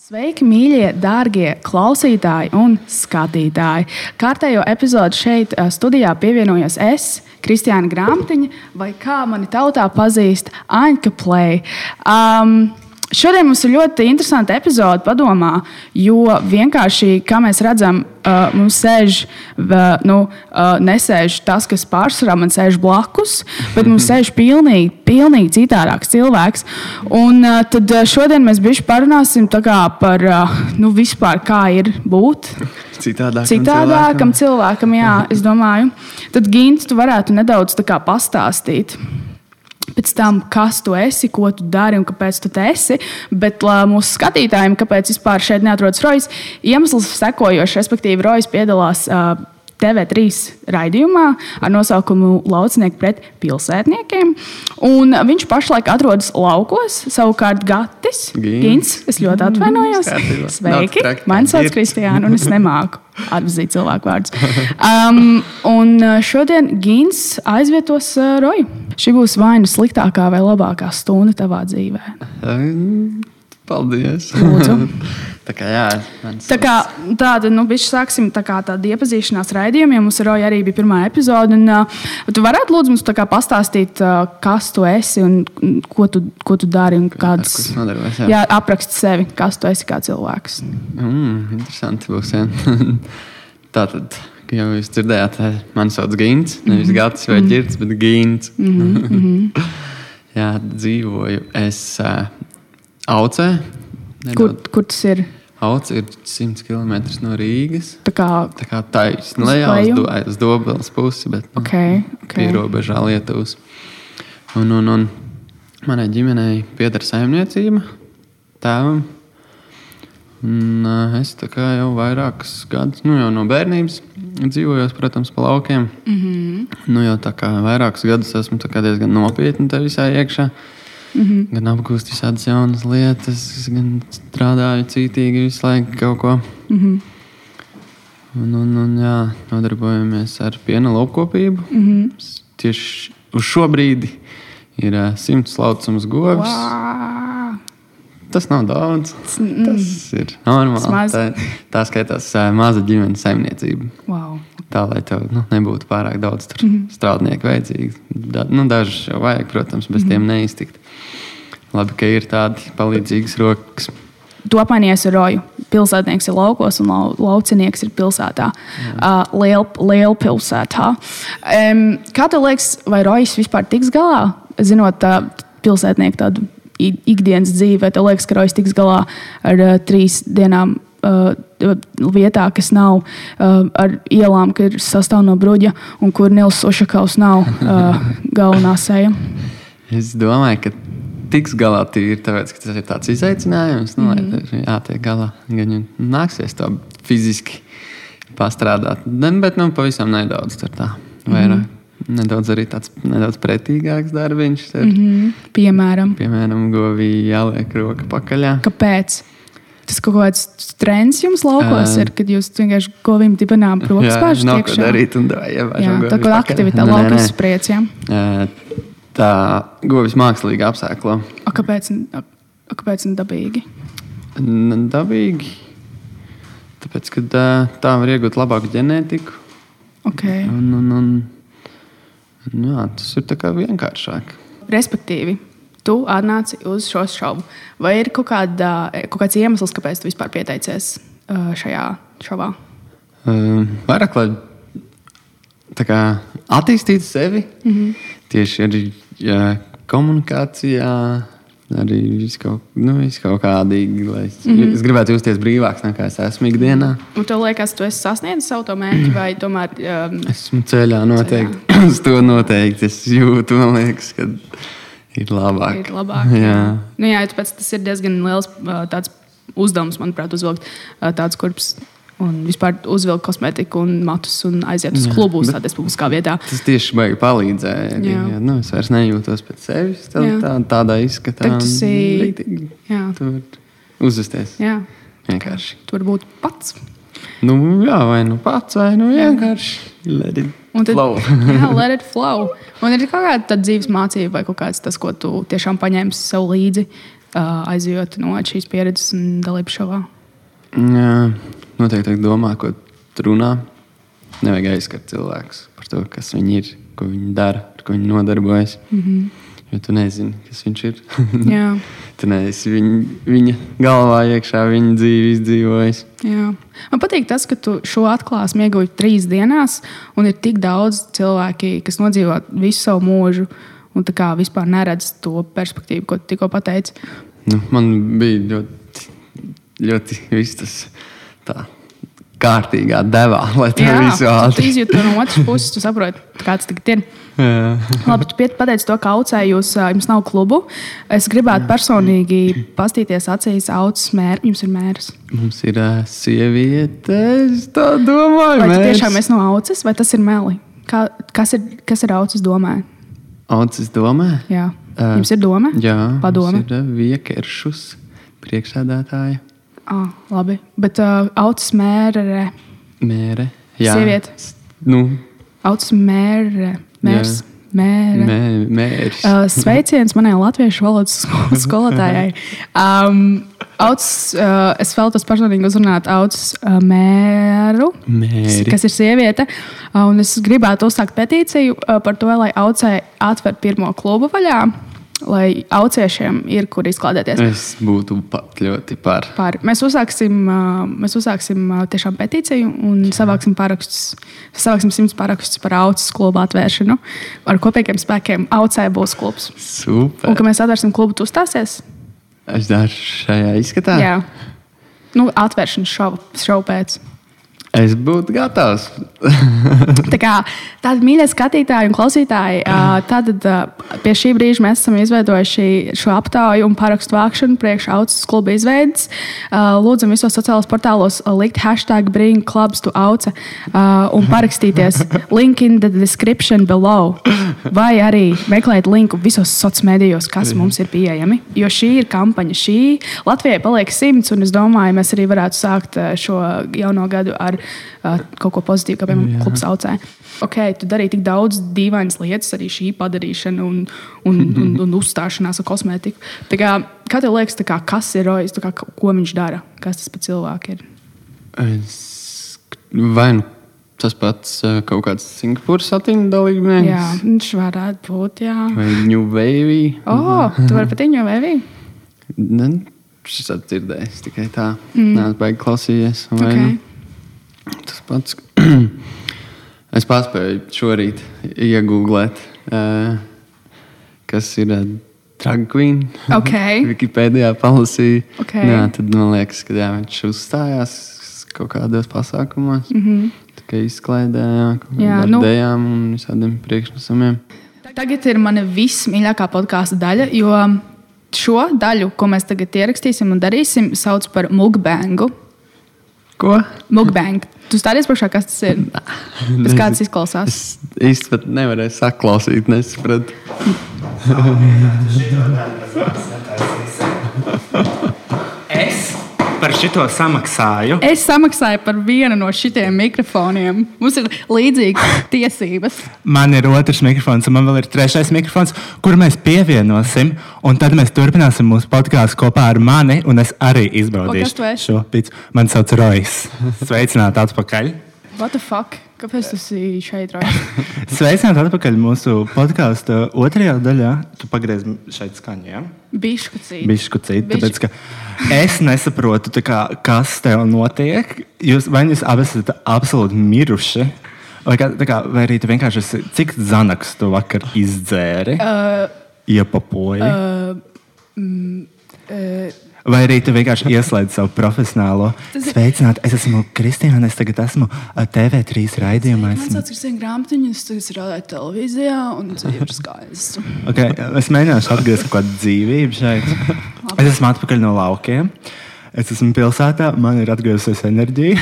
Sveiki, mīļie, dārgie klausītāji un skatītāji! Kārtējo epizodi šeit eh, studijā pievienojos es, Kristiāna Grāmatiņa, vai kā mani tautā pazīst, Aņka Play. Um, Šodien mums ir ļoti interesanta epizode, padomā, jo vienkārši, kā mēs redzam, uh, mums sēž, uh, nu, uh, nesēž tas, kas pārsvarā man sēž blakus, bet mums sēž pilnīgi, pilnīgi citādāks cilvēks. Un uh, tad uh, šodien mēs bišķi parunāsim par, uh, nu, vispār kā ir būt. Citādākam, Citādākam cilvēkam, jā, es domāju. Tad, Gint, tu varētu nedaudz pastāstīt pēc tam, kas tu esi, ko tu dari un kāpēc tu te esi. Bet uh, mūsu skatītājiem, kāpēc vispār šeit neatrodas Rojas, iemesls sekojošs, respektīvi, Rojas piedalās. Uh, TV3 raidījumā ar nosaukumu Laucinieki pret pilsētniekiem. Un viņš pašlaik atrodas laukos, savukārt Gatis Gins. Es ļoti atvainojos. Sveiki! Mani sauc Kristiāna, un es nemāku atzīt cilvēku vārdus. Um, un šodien Gins aizvietos uh, Roju. Šī būs vai nu sliktākā vai labākā stunda tavā dzīvē. Paldies! Tā kā, jā, tā kā tāda, nu, bišķi sāksim tā kā tāda iepazīšanās raidījumiem. Mums ar Roju arī bija pirmā epizode. Un, uh, tu varētu lūdzu mums pastāstīt, uh, kas tu esi un ko tu, ko tu dari un kādas. Kas nodarbojas, jā. jā, apraksti sevi, kas tu esi kā cilvēks. Mm, interesanti būs, jā. tā tad. Jau jūs dzirdējāt, man sauc Gins. Nevis mm -hmm. Gatis vai Girts, bet Gins. Mm -hmm. jā, dzīvoju es uh, Aucē. Kur, kur tas ir? Auce ir 100 km no Rīgas. Tā kā, tā kā taisnība lejā uz, do, uz Dobelas pusi, bet nu, okay, okay. pierobežā Lietuvas. Un, un, un manai ģimenei pieder saimniecība tēvam. Un, uh, es jau vairākus gadus, nu jau no bērnības dzīvoju, protams, pa laukiem. Mm -hmm. nu, jau tā kā vairākus gadus esmu diezgan nopietni te visā iekšā. Uh, Mm -hmm. Gan apgūst visādas jaunas lietas, gan strādāju cītīgi visu laiku kaut ko. Mm -hmm. Un, un, un jā, nodarbojamies ar piena lopkopību. Mm -hmm. Tieši uz šo brīdi ir uh, simts laucams govs. Wow. Tas nav daudz. Mm. Tas ir normāli. Tā, tā skaitās maza ģimenes saimniecība. Wow. Tā lai tev nu, nebūtu pārāk daudz mm -hmm. strādnieku vajadzīgi. Da, nu, dažus jau vajag, protams, bez mm -hmm. tiem neiztikt. Labi, ka ir tādi palīdzīgas rokas. Tu apmainies ar roju. Pilsētnieks ir laukos, un lau, laucinieks ir pilsētā. Uh, liela liel pilsētā. Um, kā tev liekas, vai rojas vispār tiks galā? Zinot uh, pilsētnieku tādu ikdienas dzīvi, vai tev liekas, ka rojas tiks galā ar uh, trīs dienām uh, vietā, kas nav uh, ar ielām, kas sastāv no bruģa un kur Nils Ušakovs nav uh, galvenā seja? Es domāju, ka tiks galā tīri, tāpēc, ka tas ir tāds izaicinājums. Nu, mm -hmm. Jātiek galā. Gan nāksies to fiziski pastrādāt, bet nu, pavisam nedaudz tā. Vairāk. Mm -hmm. Nedaudz arī tāds nedaudz pretīgāks darbiņš. Ir, mm -hmm. Piemēram, piemēram govī jāliek roka pakaļā. Kāpēc? Tas kaut kāds trends jums laukos uh, ir, kad jūs vienkārši govīm dibenām rokas pašas. Jā, nav ko darīt un jā, tā kā aktivitāte laukas prieciem. Uh, tā govis mākslīgi apsēklo. A, kāpēc, a, kāpēc ne dabīgi? N dabīgi. Tāpēc, ka tā var iegūt labāku ģenētiku. Okay. Un, un, un, jā, tas ir vienkāršāk. Respektīvi, tu atnāci uz šo šovu. Vai ir kaut, kāda, kaut kāds iemesls, kāpēc tu vispār pieteicies šajā šovā? Uh, vairāk, lai kā, attīstītu sevi. Mm -hmm. Tieši arī jā, komunikācijā. Arī viss kaut, nu, vis kaut kādīgi, lai es, mm -hmm. es gribētu justies brīvāks nekā es esmu ikdienā. Un tev liekas, tu esi sasniedzis savu to mērķi, vai tomēr? Um, esmu ceļā noteikti. Ceļā. Uz to noteikti es jūtu, man liekas, ka ir labāk. Ir labāk jā. Jā. Nu, jā, tāpēc tas ir diezgan liels uh, uzdevums, manuprāt, uzvilkt uh, tāds kurps un vispār uzvilkt kosmētiku un matus un aiziet uz klubu uz tādas publiskā vietā. Tas tieši baigi palīdzēja. Jā. Jā, nu, es vairs nejūtos pēc sevis tā, tā, tādā izskatā. Tad. Tu vari uzvesties. Jā. Vienkārši. Tu vari būt pats. Nu, jā, vai nu pats, vai nu vienkārši let it un tad, flow. jā, let it flow. Un ir kaut kāda dzīves mācība vai kaut kāds tas, ko tu tiešām paņēmi sev līdzi uh, aizjūt no šīs pieredzes un dalības šovā? Jā, noteikti domā, ko runā. Nevajag aizskart cilvēkus par to, kas viņi ir, ko viņi dara, ar ko viņi nodarbojas. Mm -hmm. Jo tu nezini, kas viņš ir. Jā. tu neesi viņa, viņa galvā iekšā, viņa dzīve izdzīvojis. Jā. Man patīk tas, ka tu šo atklāsmi ieguvi trīs dienās, un ir tik daudz cilvēki, kas nodzīvo visu savu mūžu, un tā kā vispār neredz to perspektīvu, ko tu tikko pateici. Nu, man bija ļoti, ļoti viss tas tā. Kārtīgā devā, lai tā visu tu izjūti no otras puses, tu saproti, kāds tagad ir. Jā. Labi, tu pateici to, ka aucē jūs, jums nav klubu. Es gribētu personīgi pastīties acīs aucis mērķi. Jums ir mērs. Mums ir uh, sieviete, es tā domāju. Vai mērs. tiešām esi no aucis, vai tas ir meli? Kā, kas, ir, kas ir aucis domē? Aucis domā? Jā. Ā, Jums ir doma? Jā, Padome. mums ir uh, viekeršus priekšsēdētāja. Ah, labi. Bet uh, aucis mērē. Mēre. Jā. Sieviete. Nu, Aucis mērē. Mērs. Mērē. mē, mērs. Uh, sveiciens manai latviešu valodas sko- skolotājai. Um, aucis, uh, es vēlos personīgi uzrunāt aucis uh, mēru, Mēri. kas ir sieviete. Uh, un es gribētu uzsākt petīciju uh, par to, lai aucē atver pirmo klubu vaļā, lai auciešiem ir kur izklādēties. Es būtu pat ļoti par. Par. Mēs uzsāksim, mēs uzsāksim tiešām petīciju un savāksim parakstus. Savāksim simts parakstus par aucis klubu atvēršanu. Ar kopīgiem spēkiem aucē būs klubs. Super. Un, kad mēs atvērsim klubu, tu uzstāsies? Es daru šajā izskatā. Jā. Nu, atvēršanas šovu, šovu pēc. Es būtu gatavs. Tā kā tādi mīļie skatītāji un klausītāji, ā, tad pie šī brīža mēs esam izveidojuši šo aptauju un parakstu vākšanu priekš auces kluba izveidas. Lūdzam visos sociālajos portālos likt hashtag bring clubs to auce ā, un parakstīties link in the description below. Vai arī meklēt linku visos sociālajos medijos, kas mums ir pieejami. Jo šī ir kampaņa. Šī Latvijai paliek simts, un es domāju, mēs arī varētu sākt šo jauno gadu ar ā, kaut ko pozitīvu, kā piemēram klubs aucē. Ok, tu darīji tik daudz dīvainas lietas, arī šī padarīšana un, un, un, un uzstāšanās ar kosmētiku. Tā Kā, kā tev liekas, kā, kas ir Rojas, kā, ko viņš dara? Kas tas par cilvēku ir? Es... Vai nu tas pats eh, kaut kāds Singapūras satīna dalībnieks? Jā, viņš varētu būt. Jā, Vai New Wave? oh, tu vari pat viņu vēvī. Ne, šis atdzirdējis tikai tā. Mm. Baigi klausījies. Vai Okay. nu tas pats. es paspēju šorīt iegūglēt, uh, kas ir uh, drag queen. Ok. Wikipēdijā palasīju. Ok. Jā, tad man liekas, ka jā, viņš uzstājās kaut kādos pasākumos. Mm -hmm. Kā izklaidē, jā, kaut kādām nu- dejām un visādiem priekšnesumiem. Tagad ir mana vismīļākā podkāstu daļa, jo šo daļu, ko mēs tagad ierakstīsim un darīsim, sauc par mukbangu. Ko? Mukbang. Tu stāties priekšā, kas tas ir? Pēc kā tas izklausās? Es īsti pat nevarēju saklausīt, nesapratu. Es par šito samaksāju. Es samaksāju par vienu no šitiem mikrofoniem. Mums ir līdzīgas tiesības. Man ir otrs mikrofons, un man vēl ir trešais mikrofons, kur mēs pievienosim. Un tad mēs turpināsim mūsu podkāstu kopā ar mani. Un es arī izbaudīšu šo pīci. Mani sauc Rojas. Sveicināti atpakaļ! What the fuck? Kāpēc tas ir šeit? Sveicināti atpakaļ mūsu podkāstu otrajā daļā. Tu pagriez šeit skaņu. Ja? Bišķi Bišku citu, Bišķi. tāpēc, es nesaprotu, kā, kas tev notiek. Jūs, vai jūs abi esat absolūti miruši? Vai, kā, tā kā, vai arī tu vienkārši esi, cik zanaks tu vakar izdzēri? Uh, Iepapoji. Uh, Uh, vai arī tu vienkārši ieslēdz savu profesionālo sveicinājumu. Es esmu Kristiāna, es tagad esmu uh, TV3 raidījumā. Man Esmu, sauc Kristīna Grāmatiņa, es tagad strādāju televīzijā un dzīve ir skaista. okay, es mēģināšu atgriezt kaut kādu dzīvību šeit. Es esmu atpakaļ no laukiem. Es esmu pilsētā, man ir atgriezusies enerģija.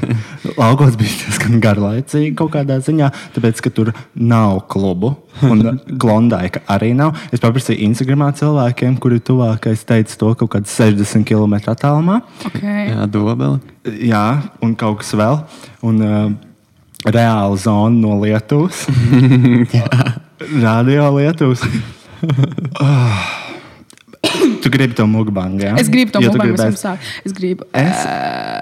Laukos bija diezgan garlaicīgi kaut kādā ziņā, tāpēc, ka tur nav klubu. Un Klondaika arī nav. Es paprasīju Instagramā cilvēkiem, kuri tuvākais teica to kaut kādā 60 km attālumā. Okay. Jā, dobeli. Jā, un kaut kas vēl. Un, uh, reāla zona no Lietuvas. Radio Lietuvas. Tu gribi to mukbangu, jā? Es gribu to Jo mūziku, gribēsi- mēs sākam. Es gribu. Es,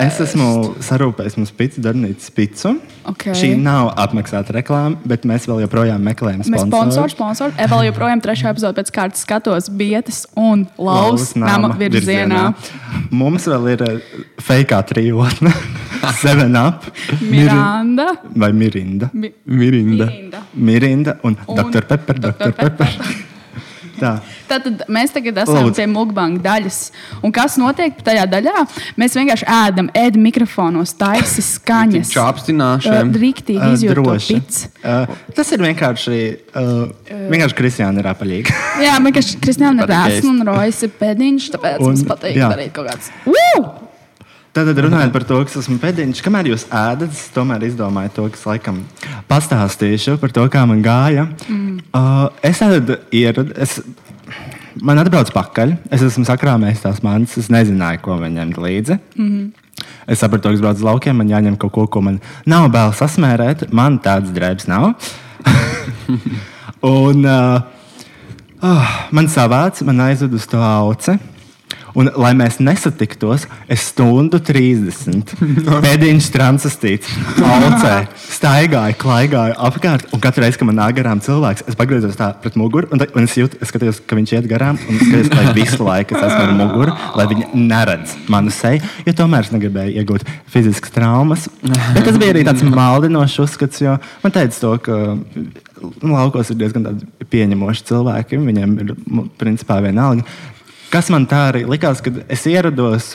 es esmu sarūpējis mums pīcis darbnīcas picu. Ok. Šī nav apmaksāta reklāma, bet mēs vēl joprojām meklējam Mēs sponsoru. sponsors. E, vēl joprojām trešā epizode pēc kārtas skatos Bietas un Lauvas nama virzienā. Mums vēl ir fake trijotne, Seven Up, Miranda. vai Mirinda. Mi Mirinda. Mirinda. Mirinda un, Un Dr. Pepper. Dr. Dr. Pepper. Pepper. Tā. Tātad mēs tagad esam Lūdzu. pie mukbanga daļas. Un kas notiek tajā daļā? Mēs vienkārši ēdam, ēdam mikrofonos, taisa skaņas. Čāpstināšana. Rīktīgi Uh, izjūt to droši. picu. Uh, tas ir vienkārši. Uh, vienkārši Kristiāna ir apaļīga. Jā, liekas, Kristiāna ir rēsna un rojas ir pēdiņš, tāpēc Un- mums patīk jā. darīt kaut kāds. Woo! Tad runājot par to, kas esmu pēdiņš, kamēr jūs ēdat, es tomēr izdomāju to, kas laikam pastāstīšu par to, kā man gāja. Mm. Uh, es tad ieradu, es, man atbrauc pakaļ, es esmu sakrāmējis tās mantas, es nezināju, ko man ņemt līdzi. Mm. Es sapratu, ka es braucu uz laukiem, man jāņem kaut ko, ko man nav bail sasmērēt. Man tādas drēbes nav. Un uh, uh, man savāca, man aizved uz to auci. Un, lai mēs nesatiktos, es stundu 30 pēdiņš transistīts, aucē, staigāju, klaigāju apkārt. Un katru reizi, kad man nāk garām cilvēks, es pagriezos tā pret muguru, un, ta- un es jūtu, es skatījos, ka viņš iet garām, un es skatos, lai visu laiku es esmu ar muguru, lai viņi neredz manu seju, jo tomēr es negribēju iegūt fiziskas traumas. Bet tas bija arī tāds maldinošs uzskats, jo man teica to, ka nu, laukos ir diezgan pieņemoši cilvēki, viņiem ir principā vienalga. Kas man tā arī likās, kad es ierados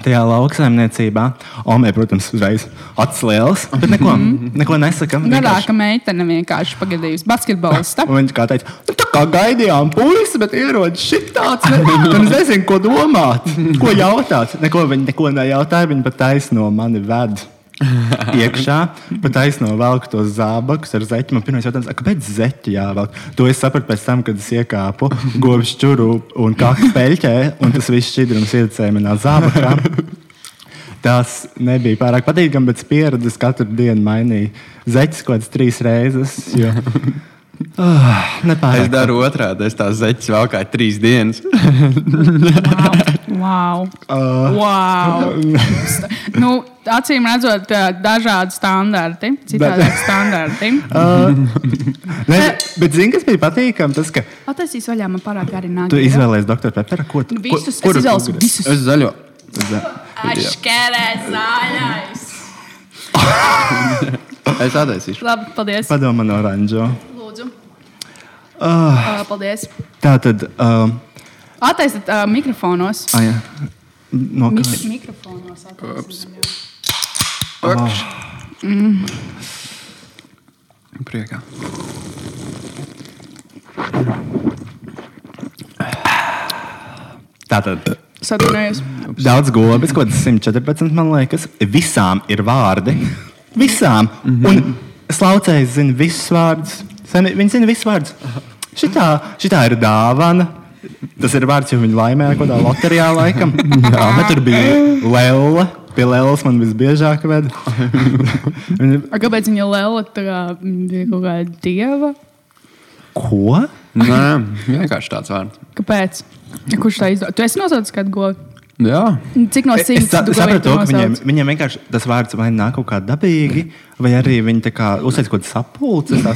tajā lauksaimniecībā, Omē, protams, uzreiz acis liels, bet neko, neko nesaka. Garāka meitene vienkārši pagadījusi basketbolista. Un viņš kā teica, nu, tā kā gaidījām puisi, bet ierodas šit tāds. Es nezinu, ko domāt, ko jautāt. Neko viņi neko nejautāja, viņi pat taisno mani ved. iekšā, pat aizno velku tos zābakus ar zeķi. Man pirmais jautājums, "A, kāpēc zeķi jāvelk? To es sapratu pēc tam, kad es iekāpu govs čuru un kaktu peļķē, un tas viss šķidrums iecēja manā zābakā. Tas nebija pārāk patīkami, bet es katru dienu mainīju zeķis kaut kādas trīs reizes. Jo, oh, Es daru otrādi. Es tās zeķes vēl kā trīs dienas. Wow! Uh, wow. nu, acīm redzot, ā, dažādi standarti, citādi standarti. ne, bet zini, kas bija patīkami? Tas, ka Ataisīs vaļā man pārāk arī nāk. tu izvēlējies doktora Pepera. Ko, tu- Nu, Visus, ko, es izvēlos gribi? visus. Es zaļo. Aškerē zaļais. Es attaisīšu. Labi, paldies. Padomā no oranžo. Uh, paldies. Tā tad. Um, Attaisiet uh, mikrofonos. ah, jā. no, Mik kā- mikrofonos attaisiet. Priekā. tā tad. Satunējos. Daudz gobas, kaut kāds 114, man liekas. Visām ir vārdi. Visām. Mm -hmm. Un slaucējs zina visus vārdus. Sen- Viņi zina visus vārdus. Šitā, šitā ir dāvana. Tas ir vārds, jo viņi laimēja kaut kādā loterijā laikam. Jā, bet tur bija Lēla. Pie Lēlas man visbiežāk ved. Viņa- A, Kāpēc viņa lēla tā kā bija kaut kāda dieva? Ko? Nē, vienkārši tāds vārds. Kāpēc? Kurš tā izdod? Tu esi nosaucis kādu godu. Jā, Cik no Es simts sa- tu sapratu, to, ka viņiem, viņiem vienkārši tas vārds vai nāk kaut kā dabīgi, vai arī viņi tā kā uzsver kaut kādu sapulci. es tā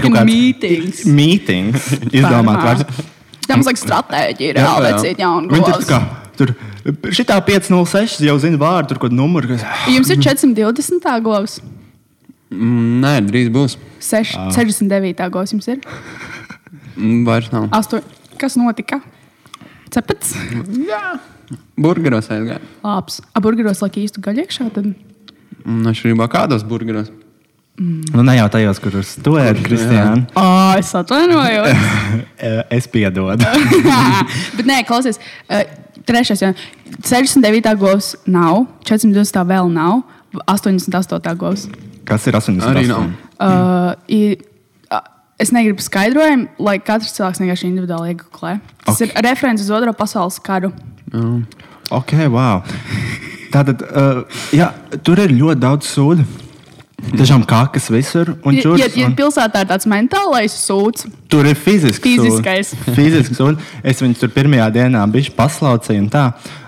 kāds mītings. Mītings. Izdomāt vārds. Mums liekas stratēģija, Jā, reāli jā. vecīt jaunu Viņi tur kā. Tur, šitā 506 jau zina vārdu, tur kaut kādu numuru. Kas... Jums ir 420. govs, Mm, nē, drīz būs. 6, 69. govs jums ir. Mm, Vairs nav. 8. Kas notika? Cepats? Burgeros aizgāja. Labs. Aburgeros laik īstu gaļu iekšā. Tad... Un atšķirībā kādos burgeros. Nu, ne jau tajos, kurus tu ēdi, Kristiāna. Oh, es atvainojos. Es piedodu. Bet nē, klausies. Trešais, jau 69. govs nav, 420. vēl nav, 88. govs. Kas ir 80? Arī nav. Uh, i, es negribu skaidrojumu, lai katrs cilvēks vienkārši individuāli iegūlē. Tas Ok. okay. ir referents uz Otro pasaules karu. Ok, wow. Tātad, uh, jā, tur ir ļoti daudz sūdu. Tiešām kakas visur. Un Ja, ja, ja pilsētā ir tāds mentālais sūds, tur ir fizisks. Fiziskais. sūds. Fizisks. Un es viņu tur pirmajā dienā biju paslaucīju. un tā.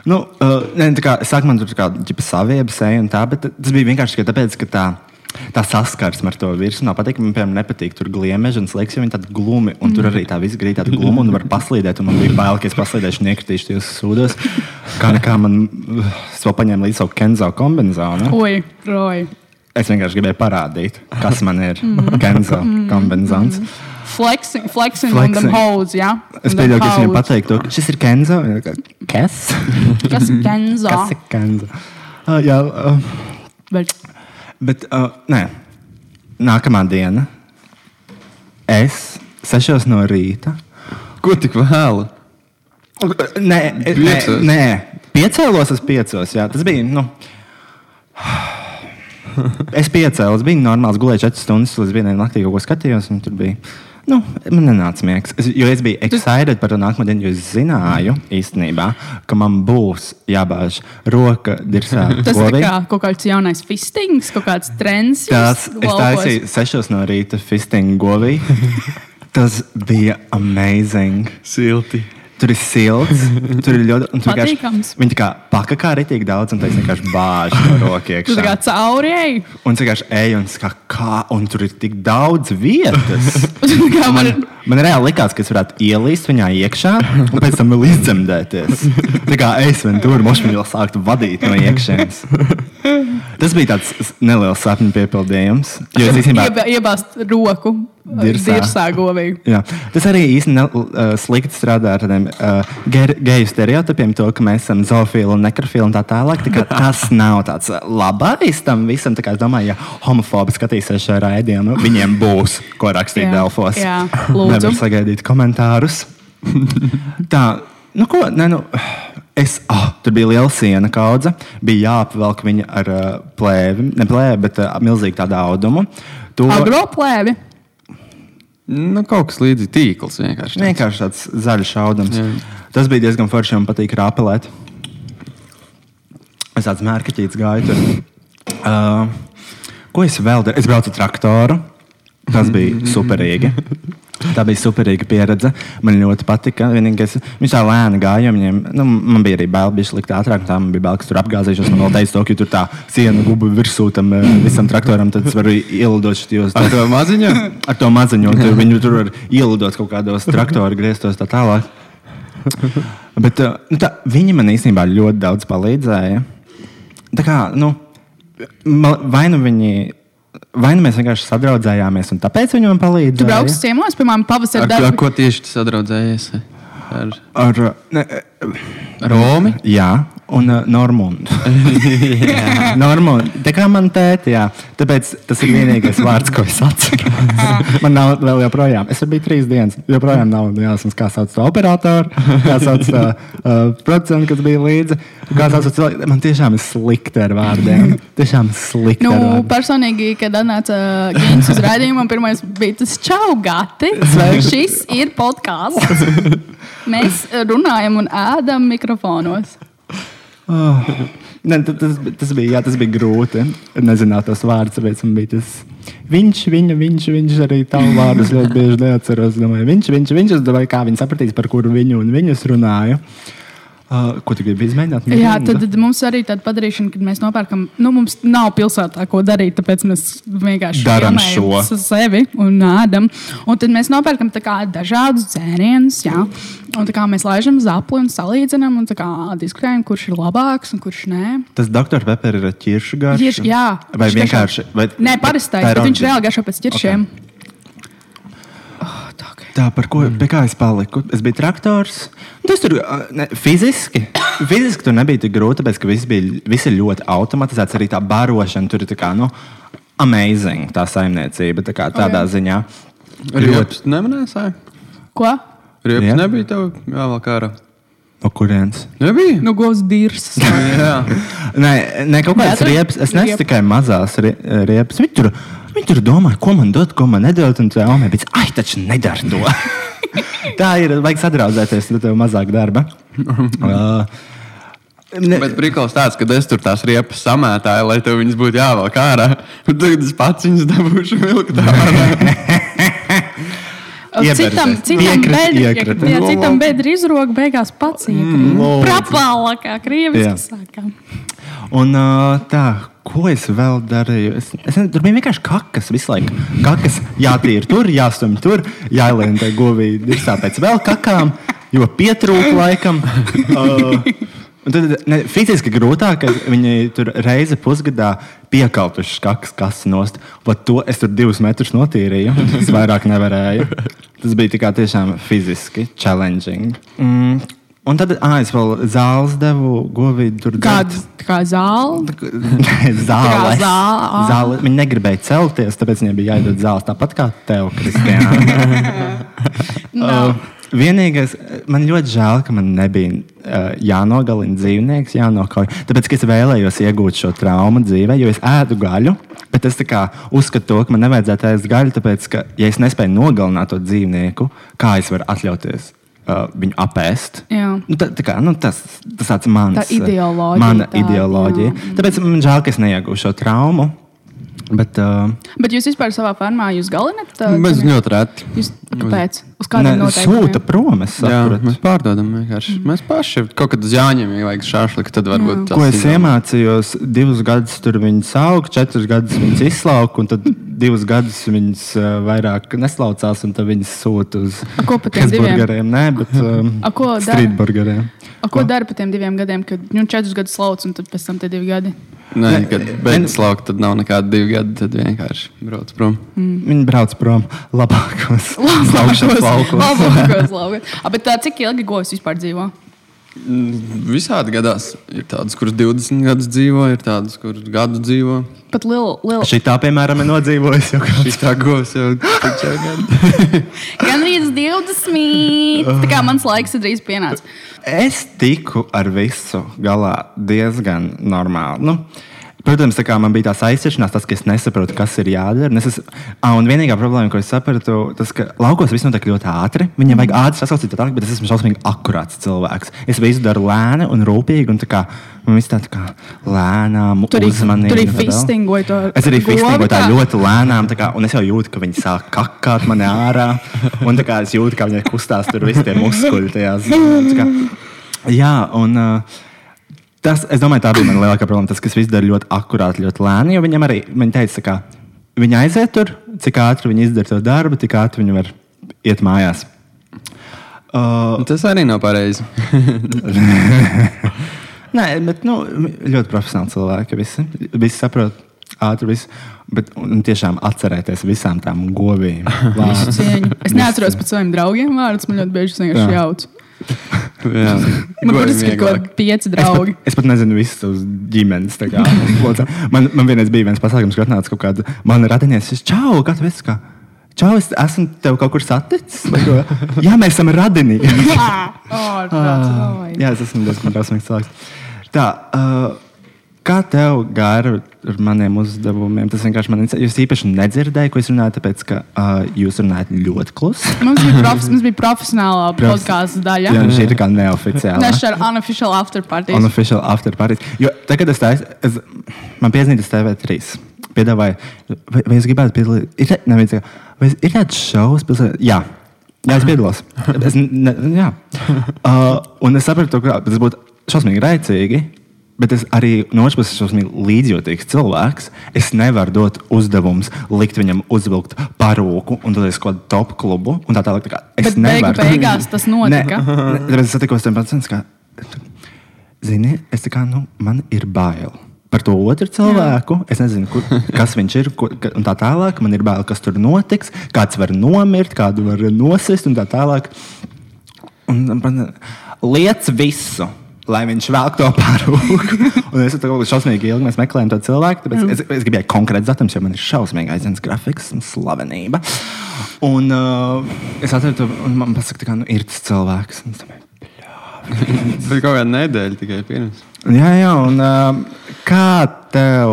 Nu, uh, ne, tā kā, saku, man tur kā ģipa savieba seja un tā, bet tas bija vienkārši tāpēc, ka tā. Tā saskarsme ar to virsmu nav patīk. Man, piemēram, nepatīk tur gliemeži un slēgts, jo viņi tādi glumi. Un tur arī tā viss grīt tāda gluma un var paslīdēt. Un man bija bail, ka es paslīdēšu un iekritīšu tajos sūdos. Kā nekā man, uh, es vēl paņēmu līdzi savu Kenzo kombināciju. oi, roj. Es vienkārši gribēju parādīt, kas man ir Kenzo kombinācijas. Flexing, flexing, flexing. Flexing. them hoes, jā. Es On them pieļauju, ka es viņam pateiktu, šis ir Kenzo. Kas? Kas Kenzo? Kas ir Kenzo? Uh, jā, uh, Bet, bet uh, nē, nākamā diena. Es sešos no rīta. Ko tik vēlu? Nē, nē, nē. piecēlos es piecos. Jā, tas bija. Nu, es piecēlos, bija normāls gulēju 4 stundas, līdz vienai naktī kaut ko skatījos. un Tur bija. Nu, man nenāca miegs. Es, es biju excited par to nākamo dienu, jo es zināju īstenībā, ka man būs jābāž roka dirzā. tas ir kā kaut kāds jaunais fistings, kaut kāds trends. Tas es taisīju 6 no rīta fistingu govī. Tas bija amazing. Silti. Tur ir silts, tur ir ļoti. Patīkams. Viņi tā kā paka kā ritīgi daudz, un tas vienkārši bāž no rokas. Tu tā kā cauri ej. Un vienkārši eju, un, kā, kā, un tur ir tik daudz vietas. Kā man Man, man reāli likās, ka es varētu ielīst viņā iekšā, un pēc tam vēl izdzemdēties. Tā kā es vien tur mošu vēl sāktu vadīt no iekšienes. Tas bija tāds neliels sapņu piepildījums. Jo es īstenībā. ieba- iebāzt roku Dirsā. dirsā govīgi. Jā. Tas arī īstenībā uh, slikti strādā ar tādiem uh, ge- geju stereotipiem, to, ka mēs esam zoofili un nekrofili un tā tālāk. Tā tas nav tāds uh, labais tam visam. Es domāju, ja homofobi skatīsies šajā raidījumā, viņiem būs ko rakstīt Jā, Delfos. jā, lūdzu. Nevar sagaidīt komentārus. tā, nu ko, ne, nu. Es, oh, tur bija liela siena kaudze. Bija jāapvelk viņa ar uh, plēvi, ne plēvi, bet uh, milzīgu tādu audumu. To, Agroplēvi. Nu, kaut kas līdzīgs tīkls vienkārši. tāds. Vienkārši tāds zaļš audums. Jā. Tas bija diezgan forši. Man patīk rāpelēt. Es tāds mērķis gāju tur. Uh, ko es vēl daru? Es braucu ar traktoru. Tas bija superīgi. Tā bija superīga pieredze. Man ļoti patika. Vienīgais, viņš tā lēni gāja. Viņiem, nu, man bija arī bail, bija likt ātrāk. Tā man bija bail, ka tur apgāzīšos. Man vēl teica, to, ka tur tā siena guba virsū tam eh, visam traktoram. Tad es varu ielidot šajos Ar to maziņu? ar to maziņu. Tur, viņu tur var ielidot kaut kādos traktoru grieztos tā tālāk. Bet uh, nu, tā, viņi man īstenībā ļoti daudz palīdzēja. Tā kā, nu, vai nu viņi. Vai nu mēs vienkārši sadraudzējāmies, un tāpēc viņi man palīdzēja? Tu brauks ciemos, piemēram, pavasarī Ar, ar ko tieši tu sadraudzējies? Ar ar ne, Romi? Jā, un uh, Normundu. Normundu. Tā kā man tēti, jā. Tāpēc tas ir vienīgais vārds, ko es atceros. man nav vēl joprojām. Es biju trīs dienas. Joprojām nav jāsaka, kā sauc to operatoru, kā sauc to uh, procentu, kas bija līdzi. Kā sauc to cilvēku. Man tiešām ir slikti ar vārdiem. Tiešām slikti Nu, personīgi, kad atnāca Gigants uz rādījumu, pirmais bija tas čau, gati. Šis ir podkāsts. Mēs runājam un ēdam mikrofonos. Oh. Ne, ta- tas, tas, bija, jā, tas bija grūti. Nezināt tos vārdus, tāpēc man bija tas. Viņš, viņa, viņš, viņš arī tādu vārdus ļoti bieži neatceros. Domāju, viņš, viņš, viņš. Es domāju, kā viņi sapratīs, par kuru viņu un viņas runāju. Uh, ko tu gribi izmēģināt? Jā, tad, tad mums arī tāda padarīšana, kad mēs nopērkam, nu, mums nav pilsētā ko darīt, tāpēc mēs vienkārši filmējam šo. sevi un ēdam. Un tad mēs nopērkam tā kā dažādus dzērienus, jā. Un tā kā mēs laižam zapli un salīdzinām un tā kā diskutējam, kurš ir labāks un kurš nē. Tas doktora Pepper ir ķiršu garš. Tieši, jā, Vai viņš vienkārši. Vai, Nē, parastais, bet viņš reāli garšo pēc ķiršiem. Oh, tā, okay. Tā, par ko pie kā es paliku? Es biju traktors. Tas tur ne, fiziski. Fiziski tur nebija tik grūti, tāpēc ka viss bija viss ir ļoti automatizēts. Arī tā barošana tur ir tā kā, nu, amazing, tā saimniecība. Tā kā, tādā Ok. ziņā. Riepas nemanēsāja? Ko? Riepas Jā. nebija tev jāvelk ārā. No kurienes? Nebija? Nu, govs dirs. Jā. Nē, ne kaut kādas riepas. Es nesu tikai mazās rie- riepas. Viņi tur, viņi tur domā, ko man dot, ko man nedot. Un tā omē bija, ai, taču nedara to. tā ir. Vajag sadraudzēties, tad tev mazāk darba. uh, Ne, Bet brīnums tāds, ka es tur tās riepas samētāju, lai tev viņas būtu jāvelk ārā. Tagad es pats viņas dabūšu vilkt ārā. Ieberzēs. Citam, citam bedri, citam bedri izroka, beigās pats lūdzu. Prapālā, kā Jā. krieviski sākām. Un tā, ko es vēl darīju? Es, es, tur bija vienkārši kakas visu laiku. Kakas jātīra tur, jāstumj tur, jāielien tai govī dirzā pēc vēl kakām, jo pietrūka laikam. Uh, un tad, ne, fiziski grūtāk, ka viņi tur reizi pusgadā piekautuši kakas kasu nost. Pat to es tur divus metrus notīrīju. Es vairāk nevarēju. Tas bija tikai tiešām fiziski challenging. Mm. Un tad ah, es vēl zāles devu govīdu. Tur Kāda kā zāle? zāle. Zāle. Viņi negribēja celties, tāpēc viņiem bija jāiedod zāles. Tāpat kā tev, Kristiāna. uh, vienīgais, man ļoti žēl, ka man nebija uh, jānogalina dzīvnieks, jānokauj. Tāpēc es vēlējos iegūt šo traumu dzīvē, jo es ēdu gaļu. Bet es tā uzskatu, to, ka man nevajadzētu ēst gaļu, tāpēc, ka, ja es nespēju nogalināt to dzīvnieku, kā es varu atļauties uh, viņu apēst? Nu, tā, tā kā, nu, tas tas tāds mans, Tā ideoloģija Mana tāda, ideoloģija. jā. Tāpēc man žēl, ka es neiegūšu šo traumu. Bet, uh, Bet jūs vispār savā farmā jūs galinat? uh, Mēs ļoti reti. Jūs, kāpēc? Uz ne, kādiem noteikumiem? sūta prom. Es Jā, sapratu. mēs pārdodam vienkārši. Mm. Mēs paši kaut kad uz jāņem, ja vajag šāšliku, tad varbūt tas Ko es izdevās. iemācījos, divus gadus tur viņas aug, četrus gadus viņas izslauka, un tad divus gadus viņas uh, vairāk neslaucās, un tad viņas sūta uz ko? Hesburgeriem. Nē, bet um, ko streetburgeriem. A, ko dara par tiem diviem gadiem, kad nu, četrus gadus slauc un tad pēc tam tie divi gadi? Nē, kad beigas laukt, tad nav nekāda divi gadi, tad vienkārši brauc prom. Viņi brauc prom labākos slaukšanas laukos. Labākos laukos. A, Bet tā, cik ilgi govs vispār dzīvo? Visādi gadās. Ir tādas, kuras 20 gadus dzīvo, ir tādas, kuras gadu dzīvo. Pat liela, liela. Šī tā, piemēram, ir nodzīvojusi jau kāds Šī tā govs jau taču gadu. Gan arī 20. Tā kā mans laiks ir drīz pienācis. Es tiku ar visu galā diezgan normāli. Nu, protams, tā kā man bija tās aizsiešanās, tas, ka es nesaprotu, kas ir jādara. Un Es ah, un vienīgā problēma, ko es sapratu, tas, ka laukos viss notiek ļoti ātri. Viņam vajag ātri sasaucīt, tālāk, bet es esmu šausmīgi akurāts cilvēks. Es visu daru lēni un rūpīgi. Un tā kā, man viss tā, tā kā lēnām, Tur uzmanīgi. tur arī tā fistingoji to Es arī fistingoju tā tā. ļoti lēnām, tā kā, un es jau jūtu, ka viņi sāk kakāt mani ārā. Un tā kā es jūtu, kā viņi kustās tur visi tie muskuļi. tajās, tā kā, Jā, un uh, tas, es domāju, tā bija mana lielākā problēma. Tas, kas viss dara ļoti akurāti, ļoti lēni. Jo viņam arī viņi teica, kā viņi aiziet tur, cik ātri viņi izdara to darbu, tik ātri viņi var iet mājās. Uh, Tas arī nav pareizi. nē, bet nu, ļoti profesionāli cilvēki. Visi, visi saprot ātri, visi, bet un tiešām atcerēties visām tām govīm. Es neatceros pat saviem draugiem vārdus. Man ļoti bieži tas vienkārši Jā. Jā, Man burtiski ir kaut kādi pieci Es draugi. pat, es pat nezinu visas tavas ģimenes. man, man vienreiz bija viens pasākums, kad atnāca kaut kāda mana radiniece. Es čau, kā tu esi? Kā? Čau, es esmu tev kaut kur saticis. Jā, mēs esam radinieki. Oh, Jā, es esmu diezgan drosmīgs cilvēks. Tā, uh, kā tev gāja ar maniem uzdevumiem? Tas vienkārši man interesē. Jūs īpaši nedzirdēju, ko es runāju, tāpēc, ka uh, jūs runājat ļoti klusi. Mums bija, profes, mums bija profesionālā Profes- podkāstu daļa. Jā, šī ir kā neoficiāla. Nešķir ar unofficial after party. Unofficial after party. Jo tagad es taisu, es, man piezīmēs TV3. Piedāvāja, vai, vai es gribētu piedalīties? Ir, ne, vai, ir tāds šovs? Jā. Jā, es piedalos. Es, ne, jā. Uh, un es sapratu, ka tas būtu šausmīgi raicīgi. Bet es arī no otras puses esmu līdzjūtīgs cilvēks. Es nevaru dot uzdevumus, likt viņam uzvilkt parūku un tad es kaut kādu top klubu un tā tālāk. Tā kā es Bet beigu beigās tas notika. Nē, tāpēc es satikos ar pacientu, ka, zini, es tā kā, nu, man ir bail. Par to otru cilvēku. Es nezinu, kur, kas viņš ir. Kur, tā tālāk. Man ir bail, kas tur notiks. Kāds var nomirt, kādu var nosist un tā tālāk. Un, man, liec visu. Lai viņš velk to parūku. Un es tam šausmīgi ilgi mēs meklējam to cilvēku. Tāpēc es, es gribēju konkrēti datums, jo man ir šausmīgi aizsmeļs grafiks un slavenība. Un uh, es atradu to, un man pasaka, kā, nu, ir tas cilvēks. Domāju, Bet kaut kāda nedēļa tikai pirms. Jā, jā, un uh, kā tev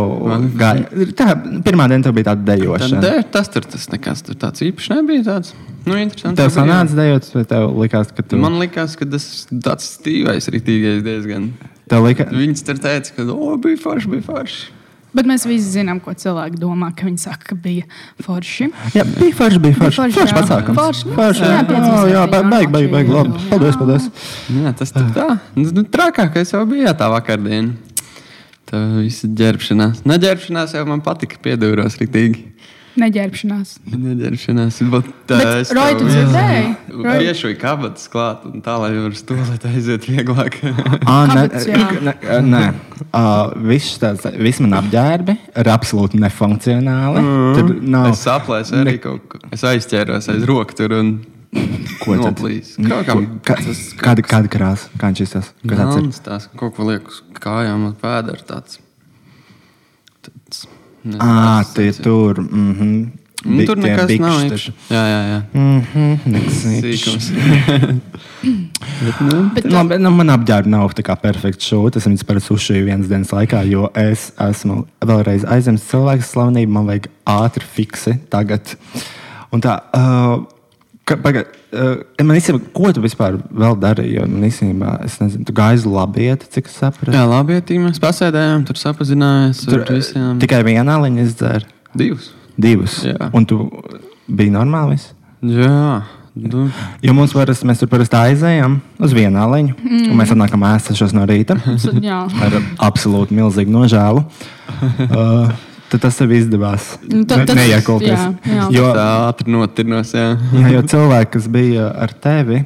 gāja? Tā, pirmā diena tev bija tāda dejošana. de, tas tur tas nekas tur tāds īpašs nebija. Tāds. Nu. Tev sanāca dejot, vai tev likās, ka tu. Man liekas, ka tas tāds stīvais, rītīgais diezgan. Lika, Viņas tur teica, ka o, bija forši, bija forši. Bet mēs visi zinām, ko cilvēki domā, ka viņi saka, ka bija forši. jā, bija forši, bija forši. forši, Forši jā. pasākums. Forši, Forši, jā, jā, piecas jā, jā, bija baigi, baigi, baigi, labi. Paldies, paldies. Jā, tas tur tā. Nu, trakākais jau bija tā vakardiena. Tā visa ģērbšanās. Neģērbšanās jau man patika, piedūros rītīgi. Neģērbšanās. Neģērbšanās. Bet, tā, Roy, tu tev- dzirdēji? Roy- Piešuju kabatas klāt, un tā, lai var stulēt aiziet vieglāk. Ah, nē, Kāpēc, jā? nē, nē. Uh, viss tāds, viss man apģērbi ir absolūti nefunkcionāli. Mm. Tur nav. Es saplēsu arī kaut ko. Es aizķēros aiz rokas tur un Ko tad? noplīs. Kaut kā Ka, kāda, kāda krāsa? Kā viņš izskatās? Kas tāds ir? Tās kaut ko liek uz kājām un pēdar tāds. tāds nezinu, Ah, tas ir. tur. Mm -hmm. Nu, tur nekas nav īpaši. Jā, jā, jā. Mm -hmm. Nekas Sīkums. Bet, nu, Bet, No, bet, nu, man apģērba nav tā kā perfekta šūta. Es viņus parasti uzšīju vienas dienas laikā, jo es esmu vēlreiz aizņemts cilvēks slavenību. Man vajag ātri fiksi tagad. Un tā, uh, ka, pagad, uh, man īstenībā, ko tu vispār vēl darīji? Jo man īstenībā, es nezinu, tu gāji uz labieti, cik es sapratu. jā, labi, ja mēs pasēdējām, tur sapazinājāmies Tur ar visiem. tikai viena aliņa izdzēra. Divus. Divas. Jā. Un tu biji normālis? Jā, nu, Jo mums parasti, mēs tur parasti aizējām uz vienu aliņu, mm. un mēs atnākam ēstas no rīta. Ar absolūti milzīgu nožēlu. Uh, tad tas tev izdevās. Nu, tad- tad- Neiekulties. jā, jā. Jo, tā ātri notirnos. Jā, jā, jo cilvēki, kas bija ar tevi,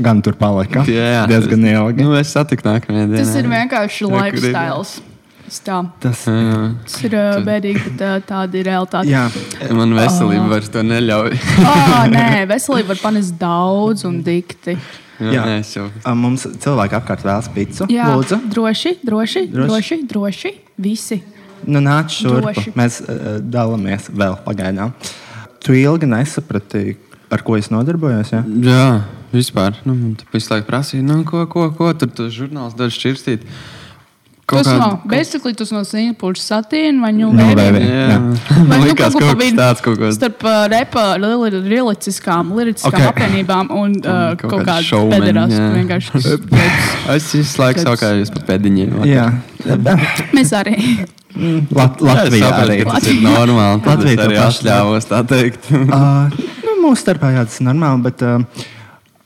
gan tur palika jā diezgan ilgi. Nu, es satiku nākamajā dienā. Tas ir vienkārši lifestyle. Tas tā. Tas, Jā. Tas ir uh, bēdīgi, bet uh, tāda ir realitāte. jā, Man veselība vairs to neļauj. Oh, nē, veselība var panest daudz un dikti. Jā, Jā. Nē, es jau. mums cilvēki apkārt vēlas picu. Jā, Lūdzu, droši, droši, Droši. droši, droši. Visi. Nu, nāc šurp. Droši. Mēs uh, dalāmies vēl pagaidām. Tu ilgi nesaprati, ar ko es nodarbojos. Jā? Jā, vispār. Nu, te visu laiku prasīja, nu, ko, ko, ko tur tas žurnāls dara šķirstīt. Tas kādu- nav. Basically, tas no Singapūras satīna vai. Jā, Jā. Vai man nu liekas, kaut ko kaut kas vidu tāds kaut kāds. Starp uh, repa, li- liriciskām, liriciskām Ok. okay. apvienībām un uh, kaut kaut kādu jā. Vienkārši. Es visu laiku Tāds- saukājos pa pēdiņiem. Jā. Mēs arī. Lat Latvijā arī. arī. Tas ir normāli. Es to arī atļāvos tā teikt. Uh, nu, mūsu starpā jā, tas ir normāli, bet uh,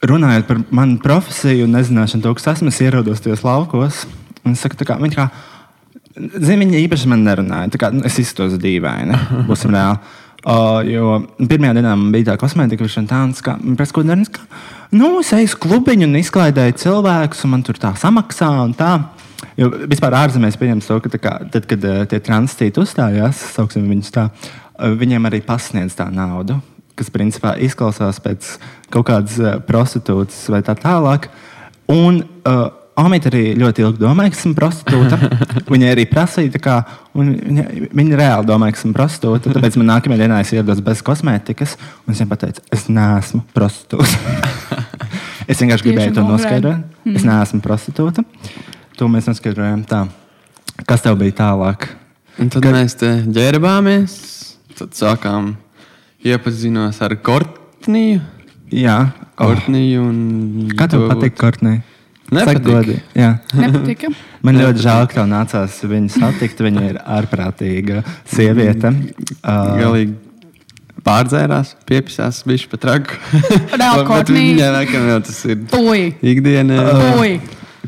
runājot par manu profesiju un nezināšanu, to, kas esmu, es ierados tajos laukos. un Es saku, tā kā, viņi kā, zin, viņi īpaši man nerunāja. tā Kā, nu, es izturos dīvaini, būsim reāli. Uh, jo pirmajā dienā man bija tā kosmētika, tā un tā, pēc ko darīt. Nu, es eju uz klubiņu un izklaidēju cilvēkus, un man tur tā samaksā un tā. Jo vispār ārzemēs pieņems to, ka kā, tad, kad uh, tie transīti uzstājās, sauksim viņus tā, uh, viņiem arī pasniedz tā naudu, kas principā izklausās pēc kaut kādas uh, prostitūtas vai tā tālāk. Un uh, Amita arī ļoti ilgi domāja, ka esmu prostitūta. Viņa arī prasīja, tā kā, un viņa, viņa reāli domāja, ka esmu prostitūta. Tāpēc man nākamajā dienā es ierados bez kosmētikas, un es viņai pateicu, es neesmu prostitūta. es vienkārši gribēju to noskaidrot. Es neesmu prostitūta. To mēs noskaidrojām tā. Kas tev bija tālāk? Un tad Kad... mēs te ģērbāmies. Tad sākām iepazinos ar Kortniju. Jā, oh. Kortniju un kā tev to- patīk, Kortnī? Nepatīk. Nepatika. Man ļoti žēl, ka tev nācās viņu satikt. Viņa ir ārprātīga sieviete. Uh, Galīgi pārdzērās, piepisās, bija pat traku. Reāli jau tas ir Puj, ikdienā. puj.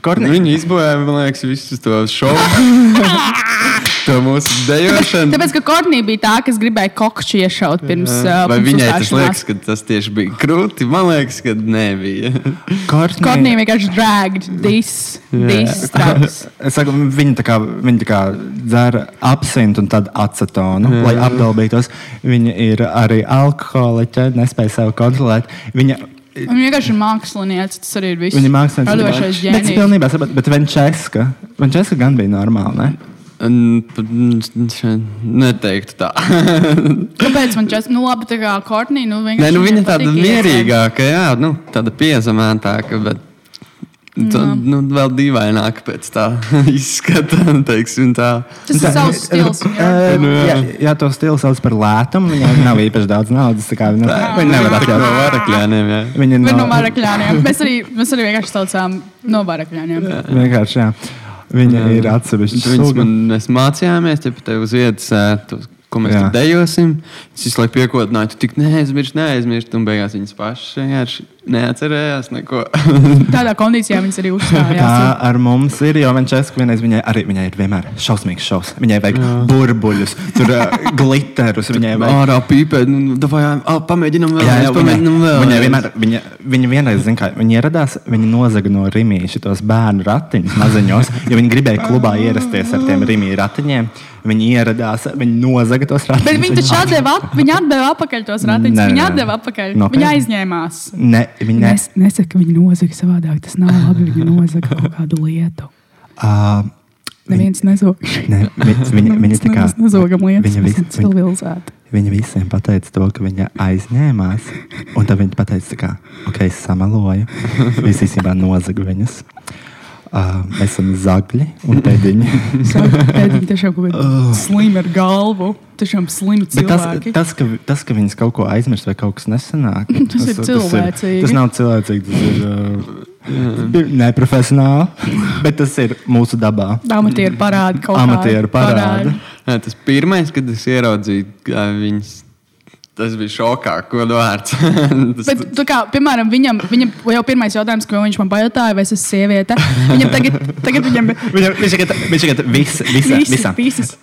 Kortnī, Viņi izbojāja, man liekas, visus tos šovu. to mūsu dejošanu. Tāpēc, ka Kornija bija tā, kas gribēja kokšķi iešaut pirms. uh, Vai pirms viņai tas uzstāšanās. liekas, ka tas tieši bija krūti? Man liekas, ka nebija. Kortnī. Kornija vienkārši dragged this, this straps. Es saku, viņa tā kā, viņa tā kā dzēra absintu un tad acetonu, lai apdalbītos. Viņa ir arī alkoholiķe, nespēja sevi kontrolēt. Viņa, Viņa vienkārši ir mākslinieca. Tas arī ir viss. viņa ir mākslinieks. Radošais Bet ģēnijs. pilnībā saprotu, bet Venčeska, Venčeska gan bija normāla, ne? Neteiktu tā. Kāpēc man čas? Nu, labi, tā kā Kornija. Nu, Nē, vienkārši nu, viņa tāda mierīgāka, jā, nu, tāda piezemētāka. Bet... Tā, nu, vēl dīvaināk pēc tā izskata. Teiksim, tā. Tas ir savs stils. jā. Uh, Nu, jā. jā, jā, to stilu sauc par lētumu. Viņai nav īpaši daudz naudas. kā Viņa, viņa nevar no atļauties. varakļiem. Jā. Viņa Bet no nav varakļiem. Mēs arī, mēs arī vienkārši saucām no varakļiem. vienkārši. Jā. Viņa ir atsevišķa mēs mācījāmies, te pat uz vietas, to, ko mēs Jā. tur dejosim. Es visu laiku piekodināju, tu tik neaizmirsti, neaizmirsti. Un beigās viņas pašas vienkārši neatcerējās neko. Tādā kondīcijā viņas arī Tā uzstājās. ar mums ir, jo Manchester vienreiz viņai arī viņai ir vienmēr šausmīgs šovs. Viņai vajag burbuļus, tur glitterus, viņai vajag. Ārā pīpē, nu, davai, ā, pamēģinam vēl. Jā, jā, viņai, pamēģinam vēl. viņai vienmēr, viņa, viņa vienreiz, zin, kā, viņa ieradās, viņa nozaga no Rīgas tos bērnu ratiņus maziņos, jo viņi gribēja klubā ierasties ar tiem Rīgas ratiņiem. Viņi ieradās, viņi nozaga tos ratiņus. Bet viņi taču atdeva, ap, viņi atdeva atpakaļ tos ratiņus. Nē, Viņi atdeva atpakaļ. Nopietni? Viņi aizņēmās. Ne, viņi ne, Es nesaku, ka viņi nozaga savādāk. Tas nav labi. Viņi nozaga kaut kādu lietu. uh, Neviens nezog. ne, viņi, viņi, viņi tā kā. Nezogam lietas. Viņa, vis, viņa, viņa visiem pateica to, ka viņa aizņēmās. Un tad viņa pateica, kā, ok, es samaloju. Visi īstenībā nozaga viņas. Uh, mēs esam zagļi un pēdiņi. Viņi tiešām kaut kādi slimi ar galvu. Tiešām slimi Bet tas, cilvēki. tas, ka, tas, ka viņas kaut ko aizmirst vai kaut kas nesanāk, Tas ir cilvēcīgi. Tas, nav cilvēcīgi, tas ir uh, neprofesionāli. Bet tas ir mūsu dabā. Amatieru parādi kaut kādi. Amatieru parādi. Jā, tas pirmais, kad es ieraudzīju kā viņas, tas bija šokā, ko vārds. tas, Bet, tu kā, piemēram, viņam, viņam jau pirmais jautājums, ko viņš man pajautāja, vai es esmu sieviete. Viņam tagad, tagad viņam Viņam, viņš tagad, viņš tagad vis, visa, visas, visam. visas.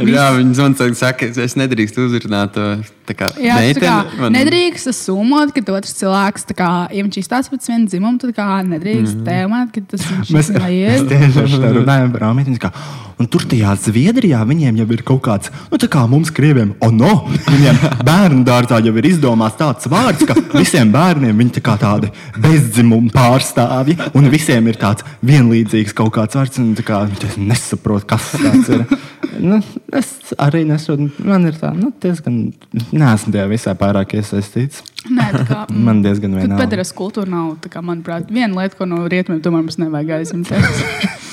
Jā, viņi zvanīja, saka, es- nedrīkstu uzrunāt to tā kā Jā, tā kā meiteni. Man- nedrīkst sumot, ka otrs cilvēks, tā kā, ja viņš izstāsta pēc viena dzimuma, tad kā nedrīkst mm. tēmēt, ka tas viņš Mēs neies. tieši ar šo runājam par Rāmīti. kā, Un tur tajā Zviedrijā viņiem jau ir kaut kāds, nu tā kā mums krieviem, oh no, viņiem bērnu dārzā jau ir izdomāts tāds vārds, ka visiem bērniem viņi tā kā tādi bezdzimumu pārstāvji, un visiem ir tāds vienlīdzīgs kaut kāds vārds, un tā kā es nesaprotu, kas tas ir. Nu, es arī nesaprotu, man ir tā, nu, diezgan, neesmu tajā visā pārāk iesaistīts. Nē, tā kā. Man diezgan Bet vienalga. pēdējā kultūra nav, tā kā, manuprāt, viena lieta, ko no rietumiem tomēr mums nevajag aizņemties.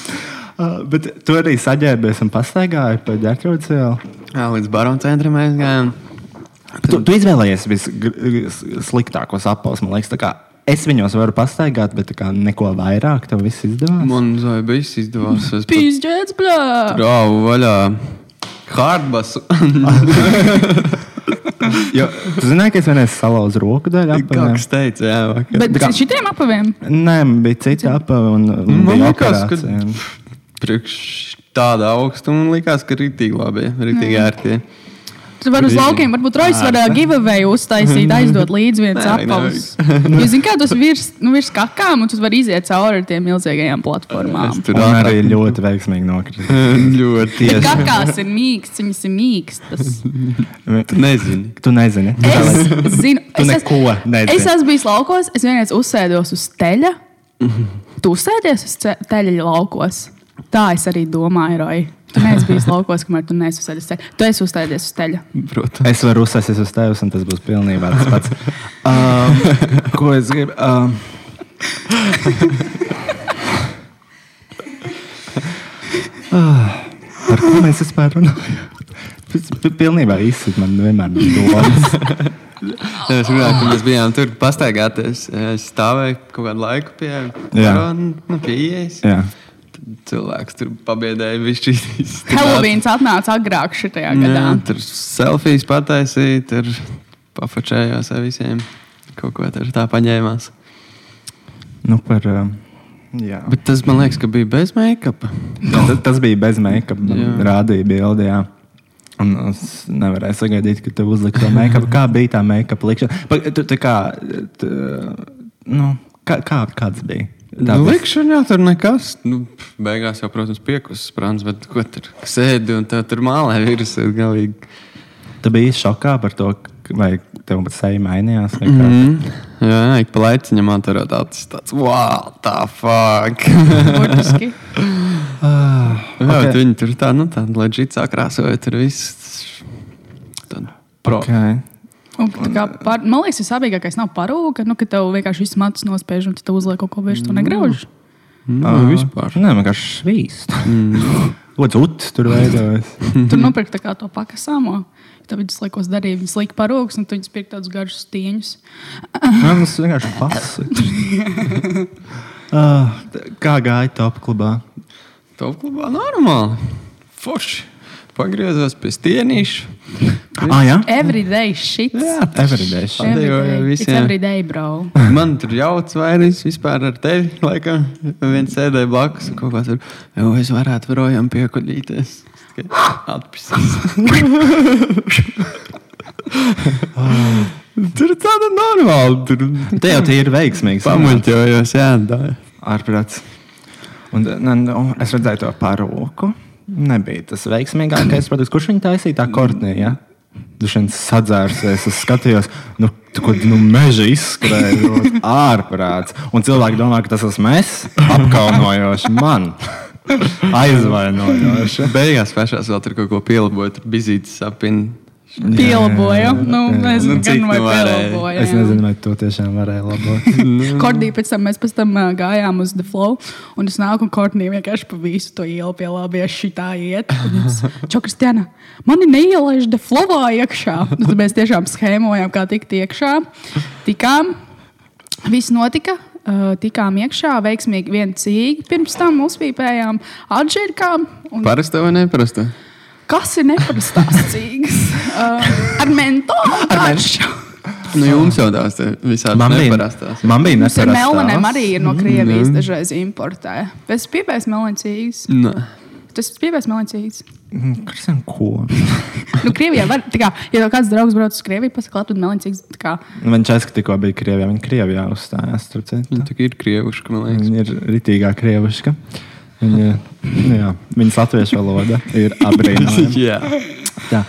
Uh, bet tu arī saģērbies un pastaigāji pa ģērbtrūci vēl. Jā, līdz baronu centram mēs gājām. Tu, tu izvēlējies vissliktākos apelsīnus. Man liekas, tā kā es viņos varu pastaigāt, bet neko vairāk tev viss izdevās. Man zoja viss izdevās. Pīzdēts, blā! rāvu vaļā. Hardbasu. Jo, tu zināji, ka es vienreiz salauzu roku daļu Kā kas teica, jā, vakar. Bet kā- šitiem apaviem? Nē, bija cita apelsīna un, un Man bija liekas, ka- operācija. Priekš tāda augstuma likās, ka rītīgi labi, rītīgi ērti. Tur var uz laukiem, varbūt Rojas var uh, giveaway uztaisīt, aizdot līdzi viens apavus. Jūs zināt, kā tas virs, nu, virs kakām, un tu vari iziet cauri tiem milzīgajām platformām. Es tur arī ļoti veiksmīgi nokrita. ļoti Bet kakās ir mīksts, viņas ir mīkstas. Tu nezini. Tu nezini. Es zinu, Tu es, neko es, nezini. es esmu bijis laukos, es vienreiz uzsēdos uz teļa. Tu uzsēdies uz teļa laukos. Tā es arī domāju, Roja. Tu neesi bijis laukos, kamēr tu neesi uzsēdies uz teļa. Tu esi uzsēdies uz teļa. Protams. Es varu uzsāsties uz tevis, un tas būs pilnībā tas pats. Um, ko es gribu? Um, ah, par ko mēs vispār runājam? Pilnībā izsaka man vienmēr domas. Es runāju, ka mēs bijām tur pastaigāties. Es stāvēju kaut kādu laiku pie Jā. nu, pie ieejas. Cilvēks tur pabiedēja šīs. Helovīns atnāca agrāk šajā gadā. Jā, tur selfijas pataisīja, tur pafačējās ar visiem. Kaut ko tur tā paņēmās. Nu, par, um, jā. Bet tas man liekas, ka bija bez make-upa. Tas, tas bija bez make-up. Rādīja bildi. Jā. Un es nevarēju sagaidīt, ka tev uzliks to make-up. Kā bija tā make-up likšana? Pa- Tu, tu kā, tu, nu, kā, kā, kāds bija? Tā Nu, likšanā tur nekas. Nu, beigās jau, protams, piekustas prāns, bet ko tur sēdi un tev tur mālē virsū galīgi. Tu biji šokā par to, vai tev pat seja mainījās. Mm. Jā, ik pa laiciņam man tur tāds, tāds, wow, tā fuck. Burtiski. Ah, Jā, Ok. bet viņi tur tā, nu, tāda leģita sakrāsoja, tur viss. Tad pro. Okay. Un, kā par, man liekas, tas sāpīgākais nav parūka, nu, ka tev vienkārši viss matus nospiež un tu uzliek kaut ko virs, tu negrauž. Nu, Ah, vispār. Nē, vienkārši švīst. Ko dzūd tur veidojas? Tur nopirkt tā kā to pakasāmo. Tā vidus laikos darīja, viņas lika parūks un tu viņas pirkt tādus garus stieņus. Man tas vienkārši pasaka. Ah, t- Kā gāja top klubā? Top klubā normāli. Forši. Pagriezos pie stienīša. Ah, jā, Everyday shit. jā everyday. shit. Everyday. It's visiem. everyday, bro. Man tur jauts vairs vispār ar tevi. Laikam, viens sēdēja blakus un kaut kā tur. Jo es varētu projām piekuļīties. Atpūsties. tur tāda normāla. Tur Te jau tie ir veiksmīgi. pamuļķojos. Jā, tā. ārprāts. Un, nu, nu, es redzēju to parūku. Nebija tas veiksmīgākais. Protams, kurš viņu taisīja? Tā kortnē. Ja? Dušan sadzērsies, es skatījos, nu, kaut nu, meža izskrēja, ārprāts. Un cilvēki domā, ka tas esmu es, apkaunojoši man. Aizvainojoši. Beigās pašās vēl tur kaut ko pielaboja. Tur bija Pielaboja. Nu, nezinu, Nu, gan nu varēja? pielaboja. Es nezinu, vai to tiešām varēja labot. Kordī pēc tam mēs pēc tam uh, gājām uz The Flow. Un es nāku un Kortnī vienkārši pa visu to ielu pielābies šitā iet. Čau, Kristiāna, mani neielaiž The Flowā iekšā. Nu, tad mēs tiešām schēmojām, kā tikt iekšā. Tikām, viss notika. Tikām iekšā, veiksmīgi viena cīņa. Pirms tam uzpīpējām atžirkām. Un Parasta vai neparasta? Kas ir neparastās cīņas? Uh, ar mentolu karšu. Nu, jums jau tās te visādi Man bija, neparastās. man bija ar neparastās. melnēm arī ir no Krievijas dažreiz importē. Es piepēju melnīcīgas. Nē. Tas piepēju melnīcīgas. Mm, Kristian, ko? Nu, Krievijā var, tā kā, ja tev kāds draugs brauc uz Krieviju, pasaka, labi, melnīcīgas. tā kā, Viņš aizskatījās, ka tikko bija Krievijā. Viņa Krievijā uzstājās. Tur citur. Nu, tā ir krievuška, man liekas. Viņa ir ritīgā krievišķa. Viņa, jā, viņas latviešu valoda ir apbrīnojama. Jā. Tā.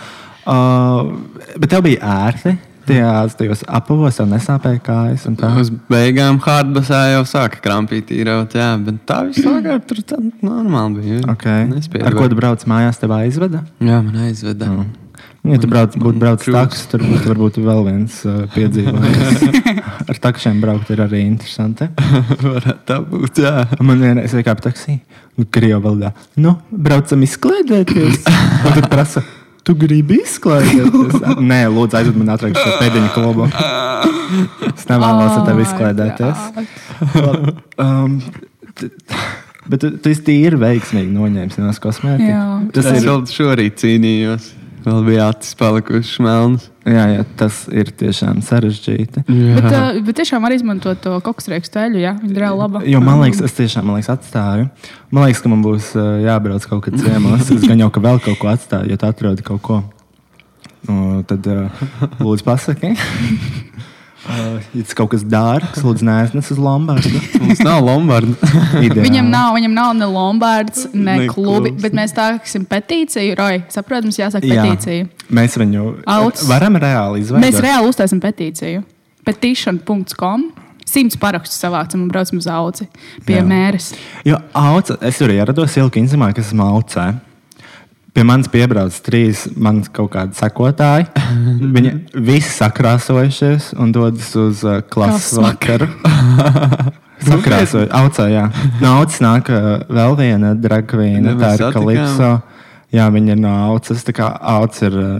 Uh, bet tev bija ērti. Tajās, tajos apavos jau nesāpēja kājas. Uz beigām hardbasā jau sāka krampīt īraut, jā, bet tā tagad tur tā normāli bija. Okay. Ar ko tu brauc mājās, tev aizveda? Jā, man aizveda. Nu. Ja tu brauc, būtu braucis taks, tur būtu varbūt vēl viens uh, piedzīvojums. Ar takšiem braukt ir arī interesanti. Varētu tā būt, jā. Man vienreiz bija kāda taksija, nu, krievu valodā. Nu, braucam izklaidēties. Un tad prasa, tu gribi izklaidēties? Nē, lūdzu, aizved man ātrāk šo pēdiņu klubu. Es nevēlos ar tevi izklaidēties. Labi, um, Bet tu, tu esi tīri veiksmīgi noņēmis no kosmētikas. Tas Es ir, vēl šorīt cīnījos. Vēl bija acis palikušas melnas. jā, jā, tas ir tiešām sarežģīti. Bet, uh, bet tiešām var izmantot to koksrieku steļu, ja viņa ir reāli laba. Jo man liekas, es tiešām man liekas, atstāju. Man liekas, ka man būs uh, jābrauc kaut kad ciemos. Es gan jau ka vēl kaut ko atstāju, ja tu atrodi kaut ko. Nu, tad uh, lūdzu, pasaki. Uh, ja tas kaut kas dārgs, lūdzu, neaiznes uz Lombardu. Mums nav Lombarda. Viņam nav, viņam nav ne Lombards, ne, Ne klubi, klubs. bet mēs tāksim petīciju. Roy, saprot, mums jāsaka Jā. petīcija. Mēs viņu Auts. varam reāli izveidot. Mēs reāli uztaisām petīciju. Petition.com. Simts parakstus savācam un braucam uz auci pie Jā. mēres. Jo auca, es tur ierados Ilka Inzimā, kas esmu aucē. Pie manis piebrauc trīs manas kaut kādi sekotāji. Viņi visi sakrāsojušies un dodas uz uh, klases vakaru. Sakrāsojušies, aucē, jā. No aucas nāk uh, vēl viena dragvīna, tā ir. Kalipso. Jā, viņa ir no aucas. Tā kā auca ir uh,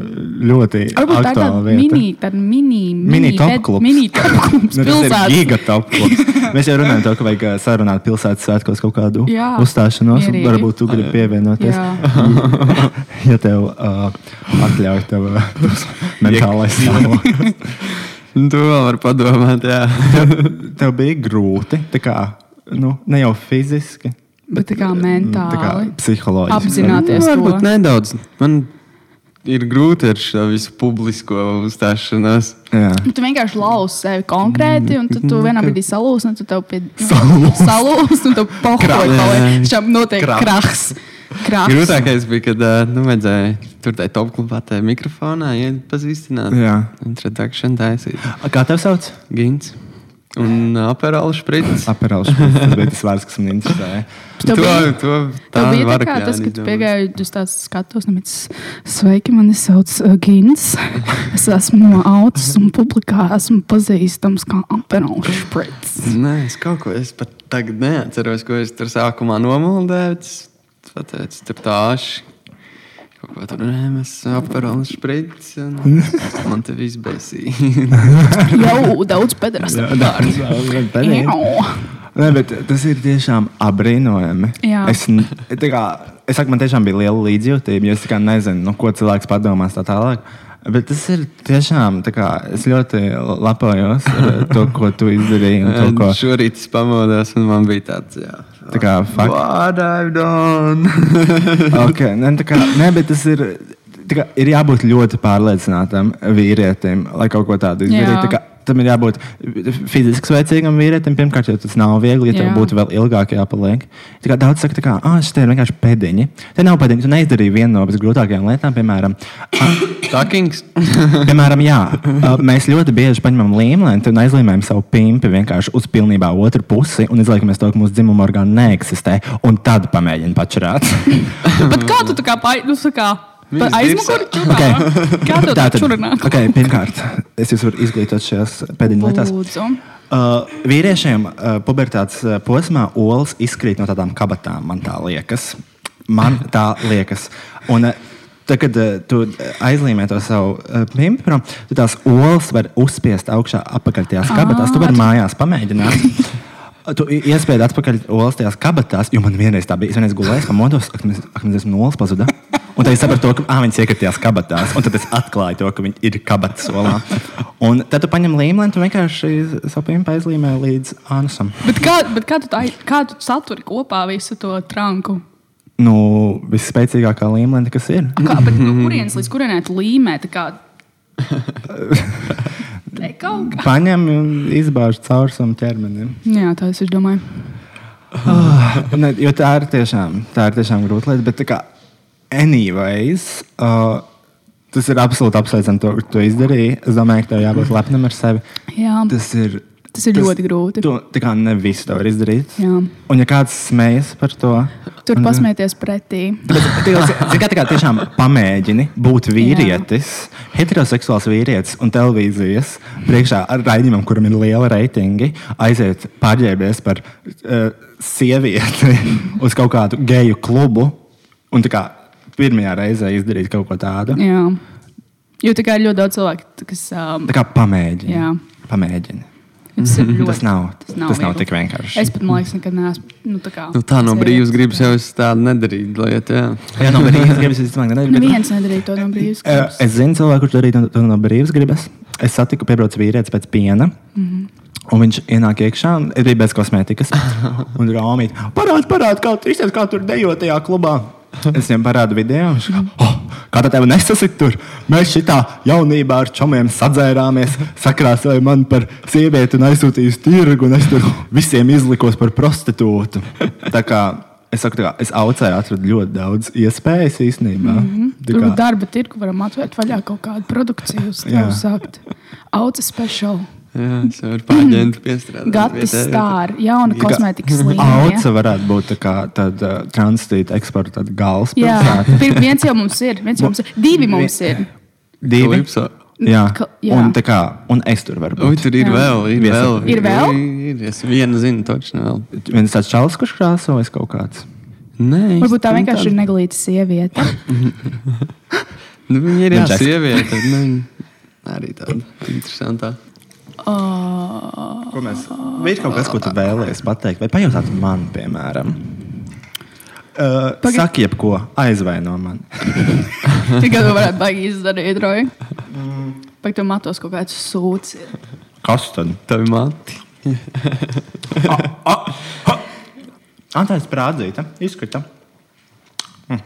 ļoti Varbūt tā ir aktuāla vieta. mini, tāda mini, Mini top ped- klubs. Mini top klubs Nu, tas ir pilsētas. gigatopklubs. Mēs jau runājam, to, ka vajag ā, sarunāt pilsētas svētkos kaut kādu Jā. uzstāšanos. un Mierīgi. Varbūt tu gribi pievienoties. Ja tev uh, atļauj tev uh, mentālais stāvoklis. to vēl var padomāt, jā. tev bija grūti, tā kā, nu, ne jau fiziski, Bet tā kā tā kā mentāli. psiholoģiski. Apzināties to. Varbūt nedaudz. Man ir grūti ar šo visu publisko uzstāšanos. Jā. Nu, Tu vienkārši lausi sevi konkrēti, un tad tu vienā brīdī salūzi, un tu tev pie Salūzi. salūzi, un tu pohoji. Šam notiek Krahs. krahs. Grūtākais bija, kad nu, vajadzēja tur tajā top klubā, tajā mikrofonā iepazīstināt. Jā. Introduction taisīt. A, Kā tev sauc? Gins. Un apēralu šprits. Aperāls. Tas bija tas vārds, kas man interesēja. To, bija- to, Tā bija tā kā tas, kad piegāji uz tās skatos, mēs sveiki, mani sauc uh, Gins. Es esmu no autas un publikā esmu pazīstams kā Aperols Šprits. Nē, es kaut ko es pat tagad neatceros, ko es tur sākumā nomuldēju. Es pateicu, tur tāši. Kaut ko tur mēs apēramies sprits. un Man te viss besīja. Jau daudz pederasta vārds. Nē, bet tas ir tiešām apbrīnojami. Jā. Es, kā, es saku, man tiešām bija liela līdzjūtība, jo es nezinu, nu, ko cilvēks padomās tā tālāk. Bet tas ir tiešām, kā, es ļoti lepojos ar to, ko tu izdarīji. un To, ko, Šorīt es pamodos, un man bija tāds, jā. Tā kā, fuck, What I've done? okay, ne, tā kā, ne, bet tas ir. tā Kā, ir jābūt ļoti pārliecinātam vīrietim, lai kaut ko tādu izdarītu. Tam ir jābūt fiziski spēcīgam vīrietim, pirmkārt, jo tas nav viegli, ja tev Jā. būtu vēl ilgāk jāpaliek. Tā kā daudz saka, ka ah, šis te ir vienkārši pēdiņi. Te nav pēdiņi, tu neizdarīji vienu no visgrūtākajām lietām, piemēram, Takings. Piemēram, jā, mēs ļoti bieži paņemam līmeni un aizlīmējam savu pimpi vienkārši uz pilnībā otru pusi un izliekamies to, ka mūsu dzimuma orgāni neeksistē. Un tad pamēģinām pačurāt. Bet kā tu tā kā pai- nu, tā kā tu tā Tātad, okay, pirmkārt, es jūs varu izglītot šajās pēdiņu lietās. Lūdzu. Uh, vīriešiem uh, pubertātes uh, posmā olas izkrīt no tādām kabatām, man tā liekas. Man tā liekas. Un, uh, Tad, kad uh, tu aizlīmē to savu uh, prom, tu tās olas var uzspiest augšā apakaļ tajās kabatās. Tu vari mājās pamēģināt. Tu iespēji atpakaļ olas tajās kabatās, jo man vienreiz tā bija. Es vienreiz gulēju, pamodos, ak, mēs, esam olas pazuda. Un tad es sapratu, to, ka ah, viņas iekritās kabatās. Un tad es atklāju to, ka viņi ir kabatas olā. Un tad tu paņem līmeni, tu vienkārši pimpu aizlīmē līdz anusam. Bet kā, bet kā, tu, tā, kā tu saturi kopā visu to tranku? Nu, visspēcīgākā līmenī, kas ir. Kā, bet no kurienes līdz kurienei tu līmē? tā Kā... Te kaut kā. Paņem un izbāž cauri savam ķermenim. Jā, tā es domāju. Ne, jo tā ir tiešām, tā ir tiešām grūta lieta. Bet, tā kā, anyways, uh, tas ir absolūti apsveicami, to, ka tu izdarīji. Es domāju, ka tev jābūt lepnam ar sevi. Jā, Tas ir, tas ir ļoti grūti. to, tā kā ne visu to var izdarīt. Jā. Un, ja kāds smējas par to, Tur un- pasmieties pretī. Kā tā kā tiešām pamēģini būt vīrietis, heteroseksuāls vīrietis un televīzijas priekšā ar raidījumam, kuram ir liela reitingi, aiziet pārģērbies par uh, sievieti uz kaut kādu geju klubu un tā kā pirmajā reizē izdarīt kaut ko tādu. Jā. Jo tikai ir ļoti daudz cilvēku, kas. Um, Tā kā pamēģini. Jā. Pamēģini. tas, ir ļoti, Tas nav, tas nav, tas nav viegli. tik vienkārši. Es pat, man liekas, nekad neesmu. Nu, tā, kā, Nu, tā no brīvas gribas jau es tādu nedarītu lietu. Jā. Jā, no brīvas gribas es domāju, ka nedara, bet- Neviens nedarīja to no brīvas. Eh, gribas. Es zinu, cilvēku, kurš darīja to no brīvas gribas. Es satiku piebraucu vīrietis pēc piena. Mm Mhm. -hmm. Un viņš ienāk iekšā, ir bez kosmētikas. Un rāmīt, parādi, parādi, kā, izties, kā tur dejo tajā klubā. Es viņam parādu video. Viņš kā, oh, kā tā tev nesasit tur? Mēs šitā jaunībā ar čomiem sadzērāmies, sakrāsēja man par sievieti un aizsūtīja uz tirgu, un es tur visiem izlikos par prostitūtu. Tā kā es saku, tā kā, es aucēju, atradu ļoti daudz iespējas īstenībā. Mm -hmm. Tur darba tirgu varam atvērt vaļā kaut kādu produkciju, uz tevi sākt. Auca speciāli. Jā, es varu pārģēt, piestrādāt. Gatis stāra, jauna kosmētikas līnija. Auca varētu būt tā kā tāda uh, transīta eksporta Jā, galvaspilsēta. Pir- viens jau mums ir, viens jau mums ir, divi mums ir. Divi. Jā, Ka- jā. un, tā kā, un es tur varu Ui, būt. tur ir Jā. vēl. Ir Viesa- vēl. Ir vēl? Ir, es vienu zinu, točnu vēl. Viens tāds čalis, kurš krāsojas kaut kāds. Nē, Varbūt tā īsti vienkārši ir tāda- neglīta sieviete. Nu, viņa ir jā, Viņš eks- sieviete. Nu, arī tāda interesanta. Ko mēs? Vai ir kaut kas, ko tu vēlējies pateikt, vai pajautāt man, piemēram? Uh, Pagad- Saki, jebko, aizvaino man. Tikai to varētu baigi izdarīt, Roja. Pēc tam matos kaut kāds sūds. ir. Kas tad? Tev ir mati. Antāļs prādzīta, izkrita. Mm,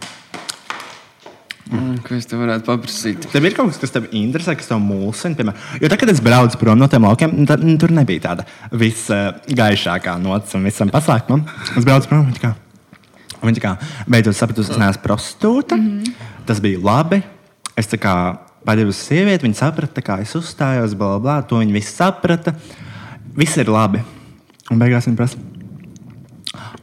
Ko es tev varētu paprasīt? Tev ir kaut kas, kas tev interesē, kas tev mulsina. Piemēram, jo tad, kad es braucu prom no tiem laukiem, tad, nu, tur nebija tāda visgaišākā nots un visam pasākumam. Es braucu prom, kā, un viņa kā beidzot sapratu, ka es neesmu prostitūta. Mm -hmm. Tas bija labi. Es tā kā padevu uz sievieti, viņa saprata, kā es uzstājos, bla, bla, bla. To viņa viss saprata. Viss ir labi. Un beigās viņa prasa,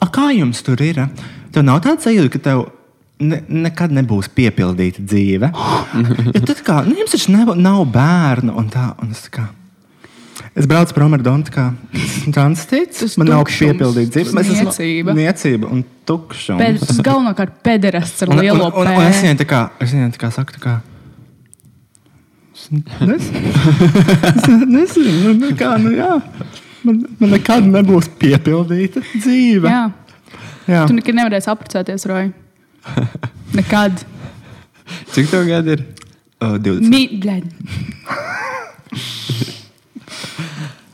"A, kā jums tur ir? Tev nav tāds sajūta, ka tev ne, nekad nebūs piepildīta dzīve. Jo tad kā, nu, jums taču nav, nav bērnu un tā. Un es, kā, es braucu prom ar Donu, kā transīts. Tas Man nav piepildīta dzīve. Mēs esam- niecība. Niecība un tukšums. Pēc tam galvenokārt pederasts ar Un, un, lielo un, un es viņai tā kā, es viņai tā kā saku, tā kā. es Nezinu, es nezinu nu, nu, kā, nu jā. man, man nekad nebūs piepildīta dzīve. Jā, Jā. tu nekad nevarēsi apprecēties, Roja. Nekad. Cik tev gadi ir? Uh, 20. Mīt, bļaļ.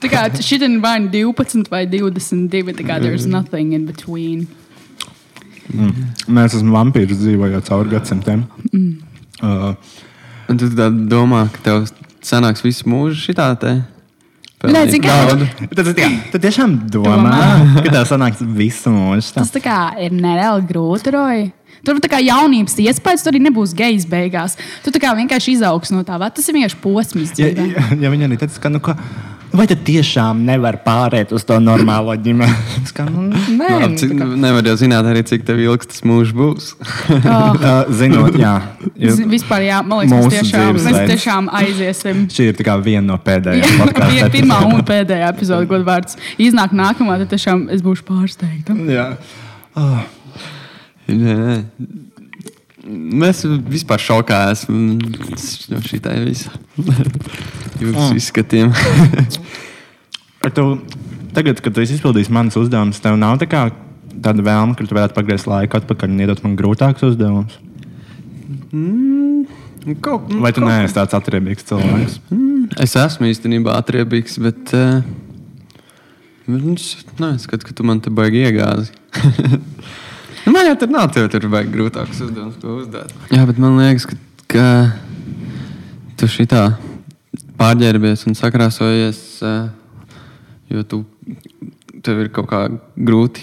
Tā kā šī ir vai nu 12 vai 22, tā kā there's nothing in between. Mēs esam vampīri dzīvojot cauri gadsimtiem. Mm. Uh, Un tu domā, ka tev sanāks visu mūžu šitā te? Nē, kā- naudu? tad es tikai- tu tiešām domā, Domā. ka tev sanāks visu mūžu. tā? Tas tā kā ir nereāli grūti, Roja. Tur tā kā jaunības iespējas, tur arī nebūs gejs beigās. Tu tā kā vienkārši izaugs no tā, vai tas ir vienkārši posms. Ja, ja, ja viņi arī teica, ka, nu, ka vai tad tiešām nevar pārēt uz to normālo ģimeni? Kā, nu, nē, Nu, nu, cik, kā- nevar jau zināt arī, cik tev ilgs tas mūžs būs. Oh, Uh, zinot, jā. z- vispār, jā, man liekas, mēs Mūsu tiešām, mēs tiešām aiziesim. Šī ir tikai viena no pēdējām. Jā, podcastu pie- pirmā un pēdējā epizode, ko vārds iznāk nākamā, tad tiešām es būšu pārsteigta. Jā. Oh, Nē. Mēs vispār šokā esam no šī tā visa. Jūsu Mm. izskatiem. ar tev, tagad, kad tu esi izpildījis manas uzdevumus, tev nav tā kā tāda vēlme, ka tu varētu pagriezt laiku atpakaļ un iedot man grūtākus uzdevumus? Kaut, Vai tu neesi tāds atriebīgs cilvēks? Es esmu īstenībā atriebīgs, bet. Uh, Viņš neskatās, ka tu man te baigi iegāzi. Nu, man jau tur nav, tev tur vajag grūtāks uzdevums, ko uzdot. Jā, bet man liekas, ka, ka tu šitā pārģērbies un sakrāsojies, uh, jo tu, tev ir kaut kā grūti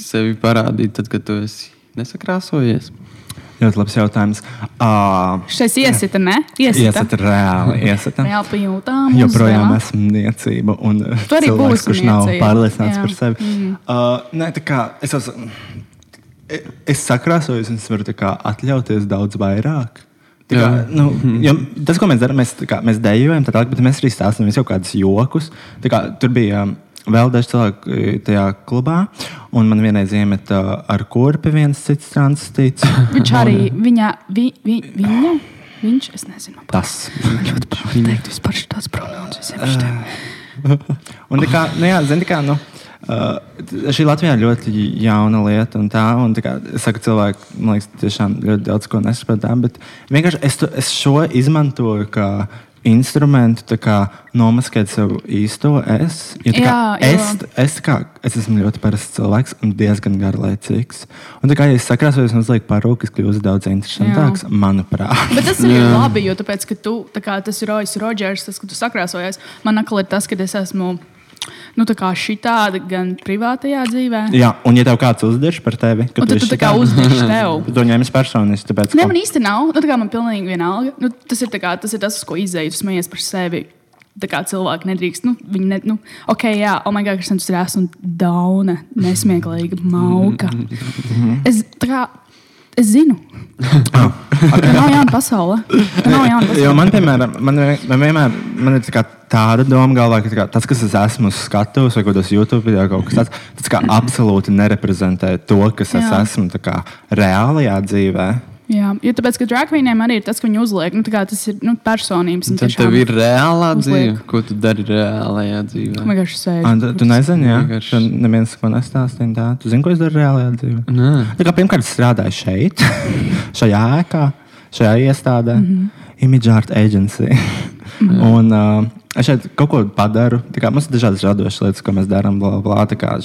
sevi parādīt, tad, kad tu esi nesakrāsojies. Ļoti labs jautājums. Uh, Šis iesita, ne? Iesita. iesat reāli, iesat. Reāli pajūtām. Joprojām esmu niecība. Un Tu arī cilvēks, būsi kurš nav niecība. pārliecināts Jā. par sevi. Mm. Uh, nē, tā kā es, esmu, es sakrāsojos, un es varu atļauties daudz vairāk. Kā, nu, jo tas, ko mēs darām, mēs, tā kā, mēs dejojam, tā tālāk, bet mēs arī stāstām kaut kādus jokus. Tā Kā, tur bija um, vēl daži cilvēki e, tajā klubā, un man vienreiz iemeta ar kurpi viens cits transistīts. Viņš arī, viņa, vi, vi, viņa, viņš, es nezinu. Tas. Man ļoti pārsteigts vispār šitās pronouns visiem šitiem. Un tā kā, nu jā, zini, tā kā, nu, uh, šī Latvijā ir ļoti jauna lieta, un tā, un tā kā, es saku, cilvēki, man liekas, tiešām ļoti daudz ko nesaprot, tā, bet vienkārši es, to, es šo izmantoju kā instrumentu, tā kā nomaskēt savu īsto es. Jo, Jā, jo- es, es, kā, es esmu ļoti parasts cilvēks un diezgan garlaicīgs. Un tā kā ja es sakrāsojos un uzlieku parūku, es kļūstu daudz interesantāks, manuprāt. Bet tas ir Jā. labi, jo tāpēc, ka tu, tā kā tas ir Rojas Rodžers, tas, ka tu sakrāsojies, man atkal ir tas, ka es esmu nu, tā kā šitāda gan privātajā dzīvē. Jā, un ja tev kāds uzdež par tevi, tad tu tā kā uzdevi tev. Tu to ņemies personiski. Tāpēc, Nē, man īsti nav. Nu, man pilnīgi vienalga. Nu, tas, ir kā, tas ir tas, uz ko izēju. Tu smejies par sevi. Tā kā cilvēki nedrīkst. Nu, viņi ne, nu, ok, jā, oh, my God, kas tas ir esmu dauna, nesmieklīga, mauka. Es, tā kā, es zinu. Tā nav jauna pasaule. Tā nav jauna Jo pasaule. man, piemēram, man, man vienmēr man ir tā tāda doma galvā, ka tā kā, tas, kas es esmu uz skatuves vai kādos YouTube video, kaut kas tāds, tas kā absolūti nereprezentē to, kas es Jā. esmu tā kā reālajā dzīvē. Jā, jo tāpēc, ka dragvīniem arī ir tas, ka viņi uzliek, nu, tā kā tas ir nu, personības. Tad tev ir reālā uzliek. dzīve. Ko tu dari reālajā dzīvē? Vienkārši sēž. Un, tu, nezini, jā, Vienkārši- neviens ko nestāstīja. tā. Tu zini, ko es daru reālajā dzīvē? Nē. Tā kā pirmkārt es strādāju šeit, šajā ēkā, šajā iestādē, mm -hmm. Image Art Agency. un, uh, es šeit kaut ko padaru. Tā Kā, mums ir dažādas radošas lietas, ko mēs darām.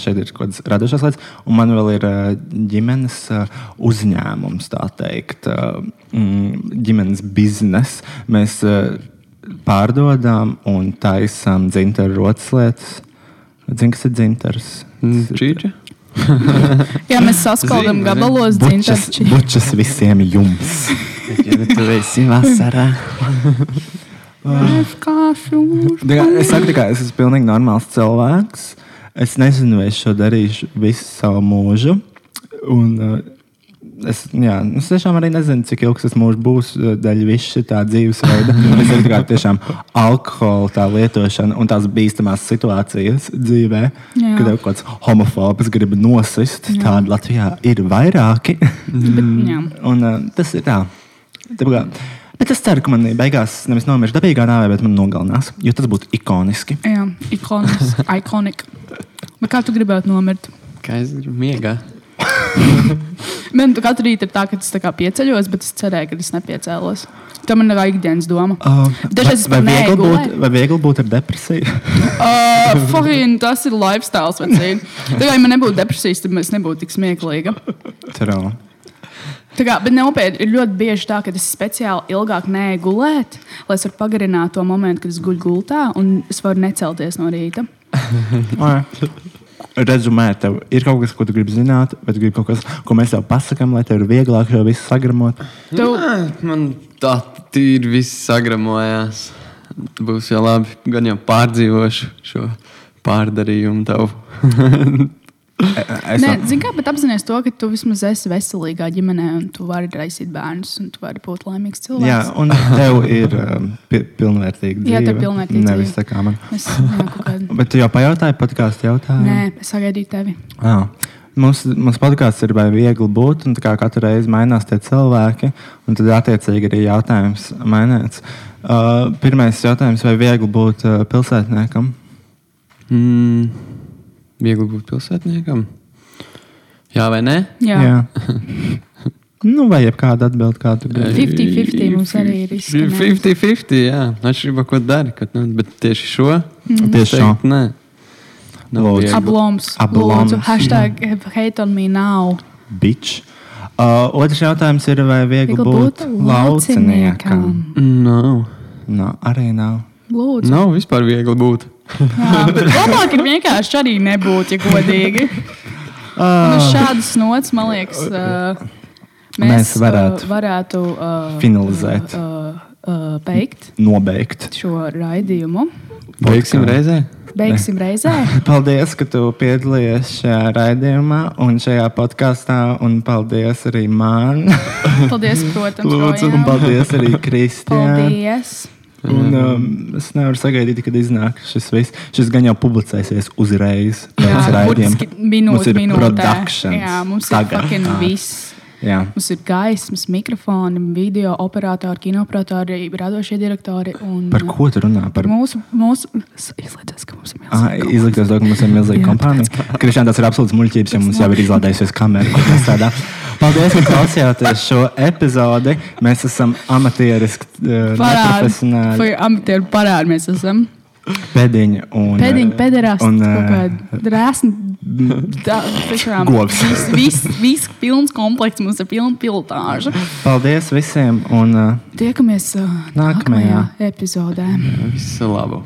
Šeit ir kaut kādas radošas lietas, un man vēl ir uh, ģimenes uh, uzņēmums, tā teikt, uh, mm, ģimenes biznesa. Mēs pārdodam un taisām dzintaru rotas lietas. Zini, kas ir dzintars? Čīča? Jā, mēs saskaldam Zinu, gabalos dzintaru. bučas visiem jums. Ja tu esi vasarā. Tā kā Es saku, kā es esmu pilnīgi normāls cilvēks. Es nezinu, vai es šo darīšu visu savu mūžu. Un, uh, es, jā, es tiešām arī nezinu, cik ilgs tas mūžs būs uh, dēļ visu šī dzīvesveida. Es tā kā tiešām alkohola tā lietošana un tās bīstamās situācijas dzīvē, Jā. kad kaut kāds homofobs grib nosist. Tāda Latvijā ir vairāki. Bet, jā. Un, uh, tas ir tā. tā kā, Bet es ceru, ka man beigās nevis nomirst dabīgā nāvē, bet man nogalinās. Jo tas būtu ikoniski. Jā, ikonis, ikonik. Bet kā tu gribētu nomirt? Kā es gribu miegā. Man tu katru rītu ir tā, ka es tā kā pieceļos, bet es cerēju, ka es nepiecēlos. Tā man ir ikdienas doma. Uh, Dažreiz vai, vai, viegli būt, vai viegli būt ar depresiju? Uh, fucking, tas ir lifestyle. Tā kā man nebūtu depresijas, tad es nebūtu tik smieklīga. Trau. Tā kā, bet nopietni ir ļoti bieži tā, ka es speciāli ilgāk neeju gulēt, lai es varētu pagarināt to momentu, kad es guļu gultā un es varu necelties no rīta. Rezumē, tev ir kaut kas, ko tu gribi zināt, bet gribi kaut kas, ko mēs tev pasakām, lai tev ir vieglāk šo visu sagramot. Tu, Nē, Man tā tīri viss sagramojās. Būs jau labi. Gan jau pārdzīvošu šo pārdarījumu tavu. Es Nē, zini, kā, bet apzināties to, ka tu vismaz esi veselīgā ģimenē, un tu vari raisīt bērnus, un tu vari būt laimīgs cilvēks. Jā, un tev ir um, pi pilnvērtīga dzīve. Jā, tev ir pilnvērtīga Nevis dzīve. tā kā man. Es, jā, kādu... Bet tu jau pajautāji podkāstu jautājumu? Nē, es sagaidīju tevi. Jā. Mums, mums podkāsts ir vai viegli būt, un tā kā katru reizi mainās tie cilvēki, un tad attiecīgi arī jautājums mainās. Uh, pirmais jautājums, vai viegli būt uh, pilsētniekam? Mm, viegli būt pilsētniekam. Jā, vai ne? Jā, Jā. nu, vai jebkāda atbilde, kādu gribi. 50-50 mums arī ir izskanējis. 50-50, jā. Atšķirībā, ko dari. Kad, nu, bet tieši šo? Mhm. Tieši šo. Nē. Nav Lūdzu. Abloms. Abloms. Lūdzu, hashtag hate on me now. Bičs. Uh, otrs jautājums ir, vai viegli, Viegli būt lauciniekam? Nav. No, arī nav. Lūdzu. Nav vispār viegli būt. Jā, bet labāk ir vienkārši arī nebūt, ja godīgi. Un uz šādas nots, man liekas, uh, mēs, Mēs varētu uh, varētu uh, finalizēt. Uh, uh, beigt Nobeigt. šo raidījumu. Beigsim reizē. Beigsim reizē. Paldies, ka tu piedalījies šajā raidījumā un šajā podkāstā. Un paldies arī man. Paldies, protams. Lūdzu, un paldies arī Kristijai. Paldies. Un, um, es nevaru sagaidīt, kad iznāk šis viss. Šis gan jau publicēsies uzreiz. Jā, burtiski Mums minūte ir productions Jā, mums tagad. ir fucking Tā. viss. Jā. Mums ir gaismas, mikrofoni, video operatori, kinooperatori, radošie direktori. Un, Par ko tu runā? Par Mūsu, mūsu izlaižas, ka mums ir Ah, milzīgi. izlikties, ka mums ir milzīga kompānija. Kristiāna, tas ir absolūts muļķības, jo mums jau ir izlādējusies kamera. Paldies, ka klausījāties šo epizodi. Mēs esam amatieriski, eh, Parādi. amatieru parādi mēs esam? Pēdiņi. Un, Pēdiņi, eh, pederāsti, un, eh, tiešām Govs. Viss, viss, viss pilns komplekts, mums ir pilna pilotāža. Paldies visiem! Un, uh, Tiekamies uh, Nākamajā. nākamajā epizodē. Visu labu!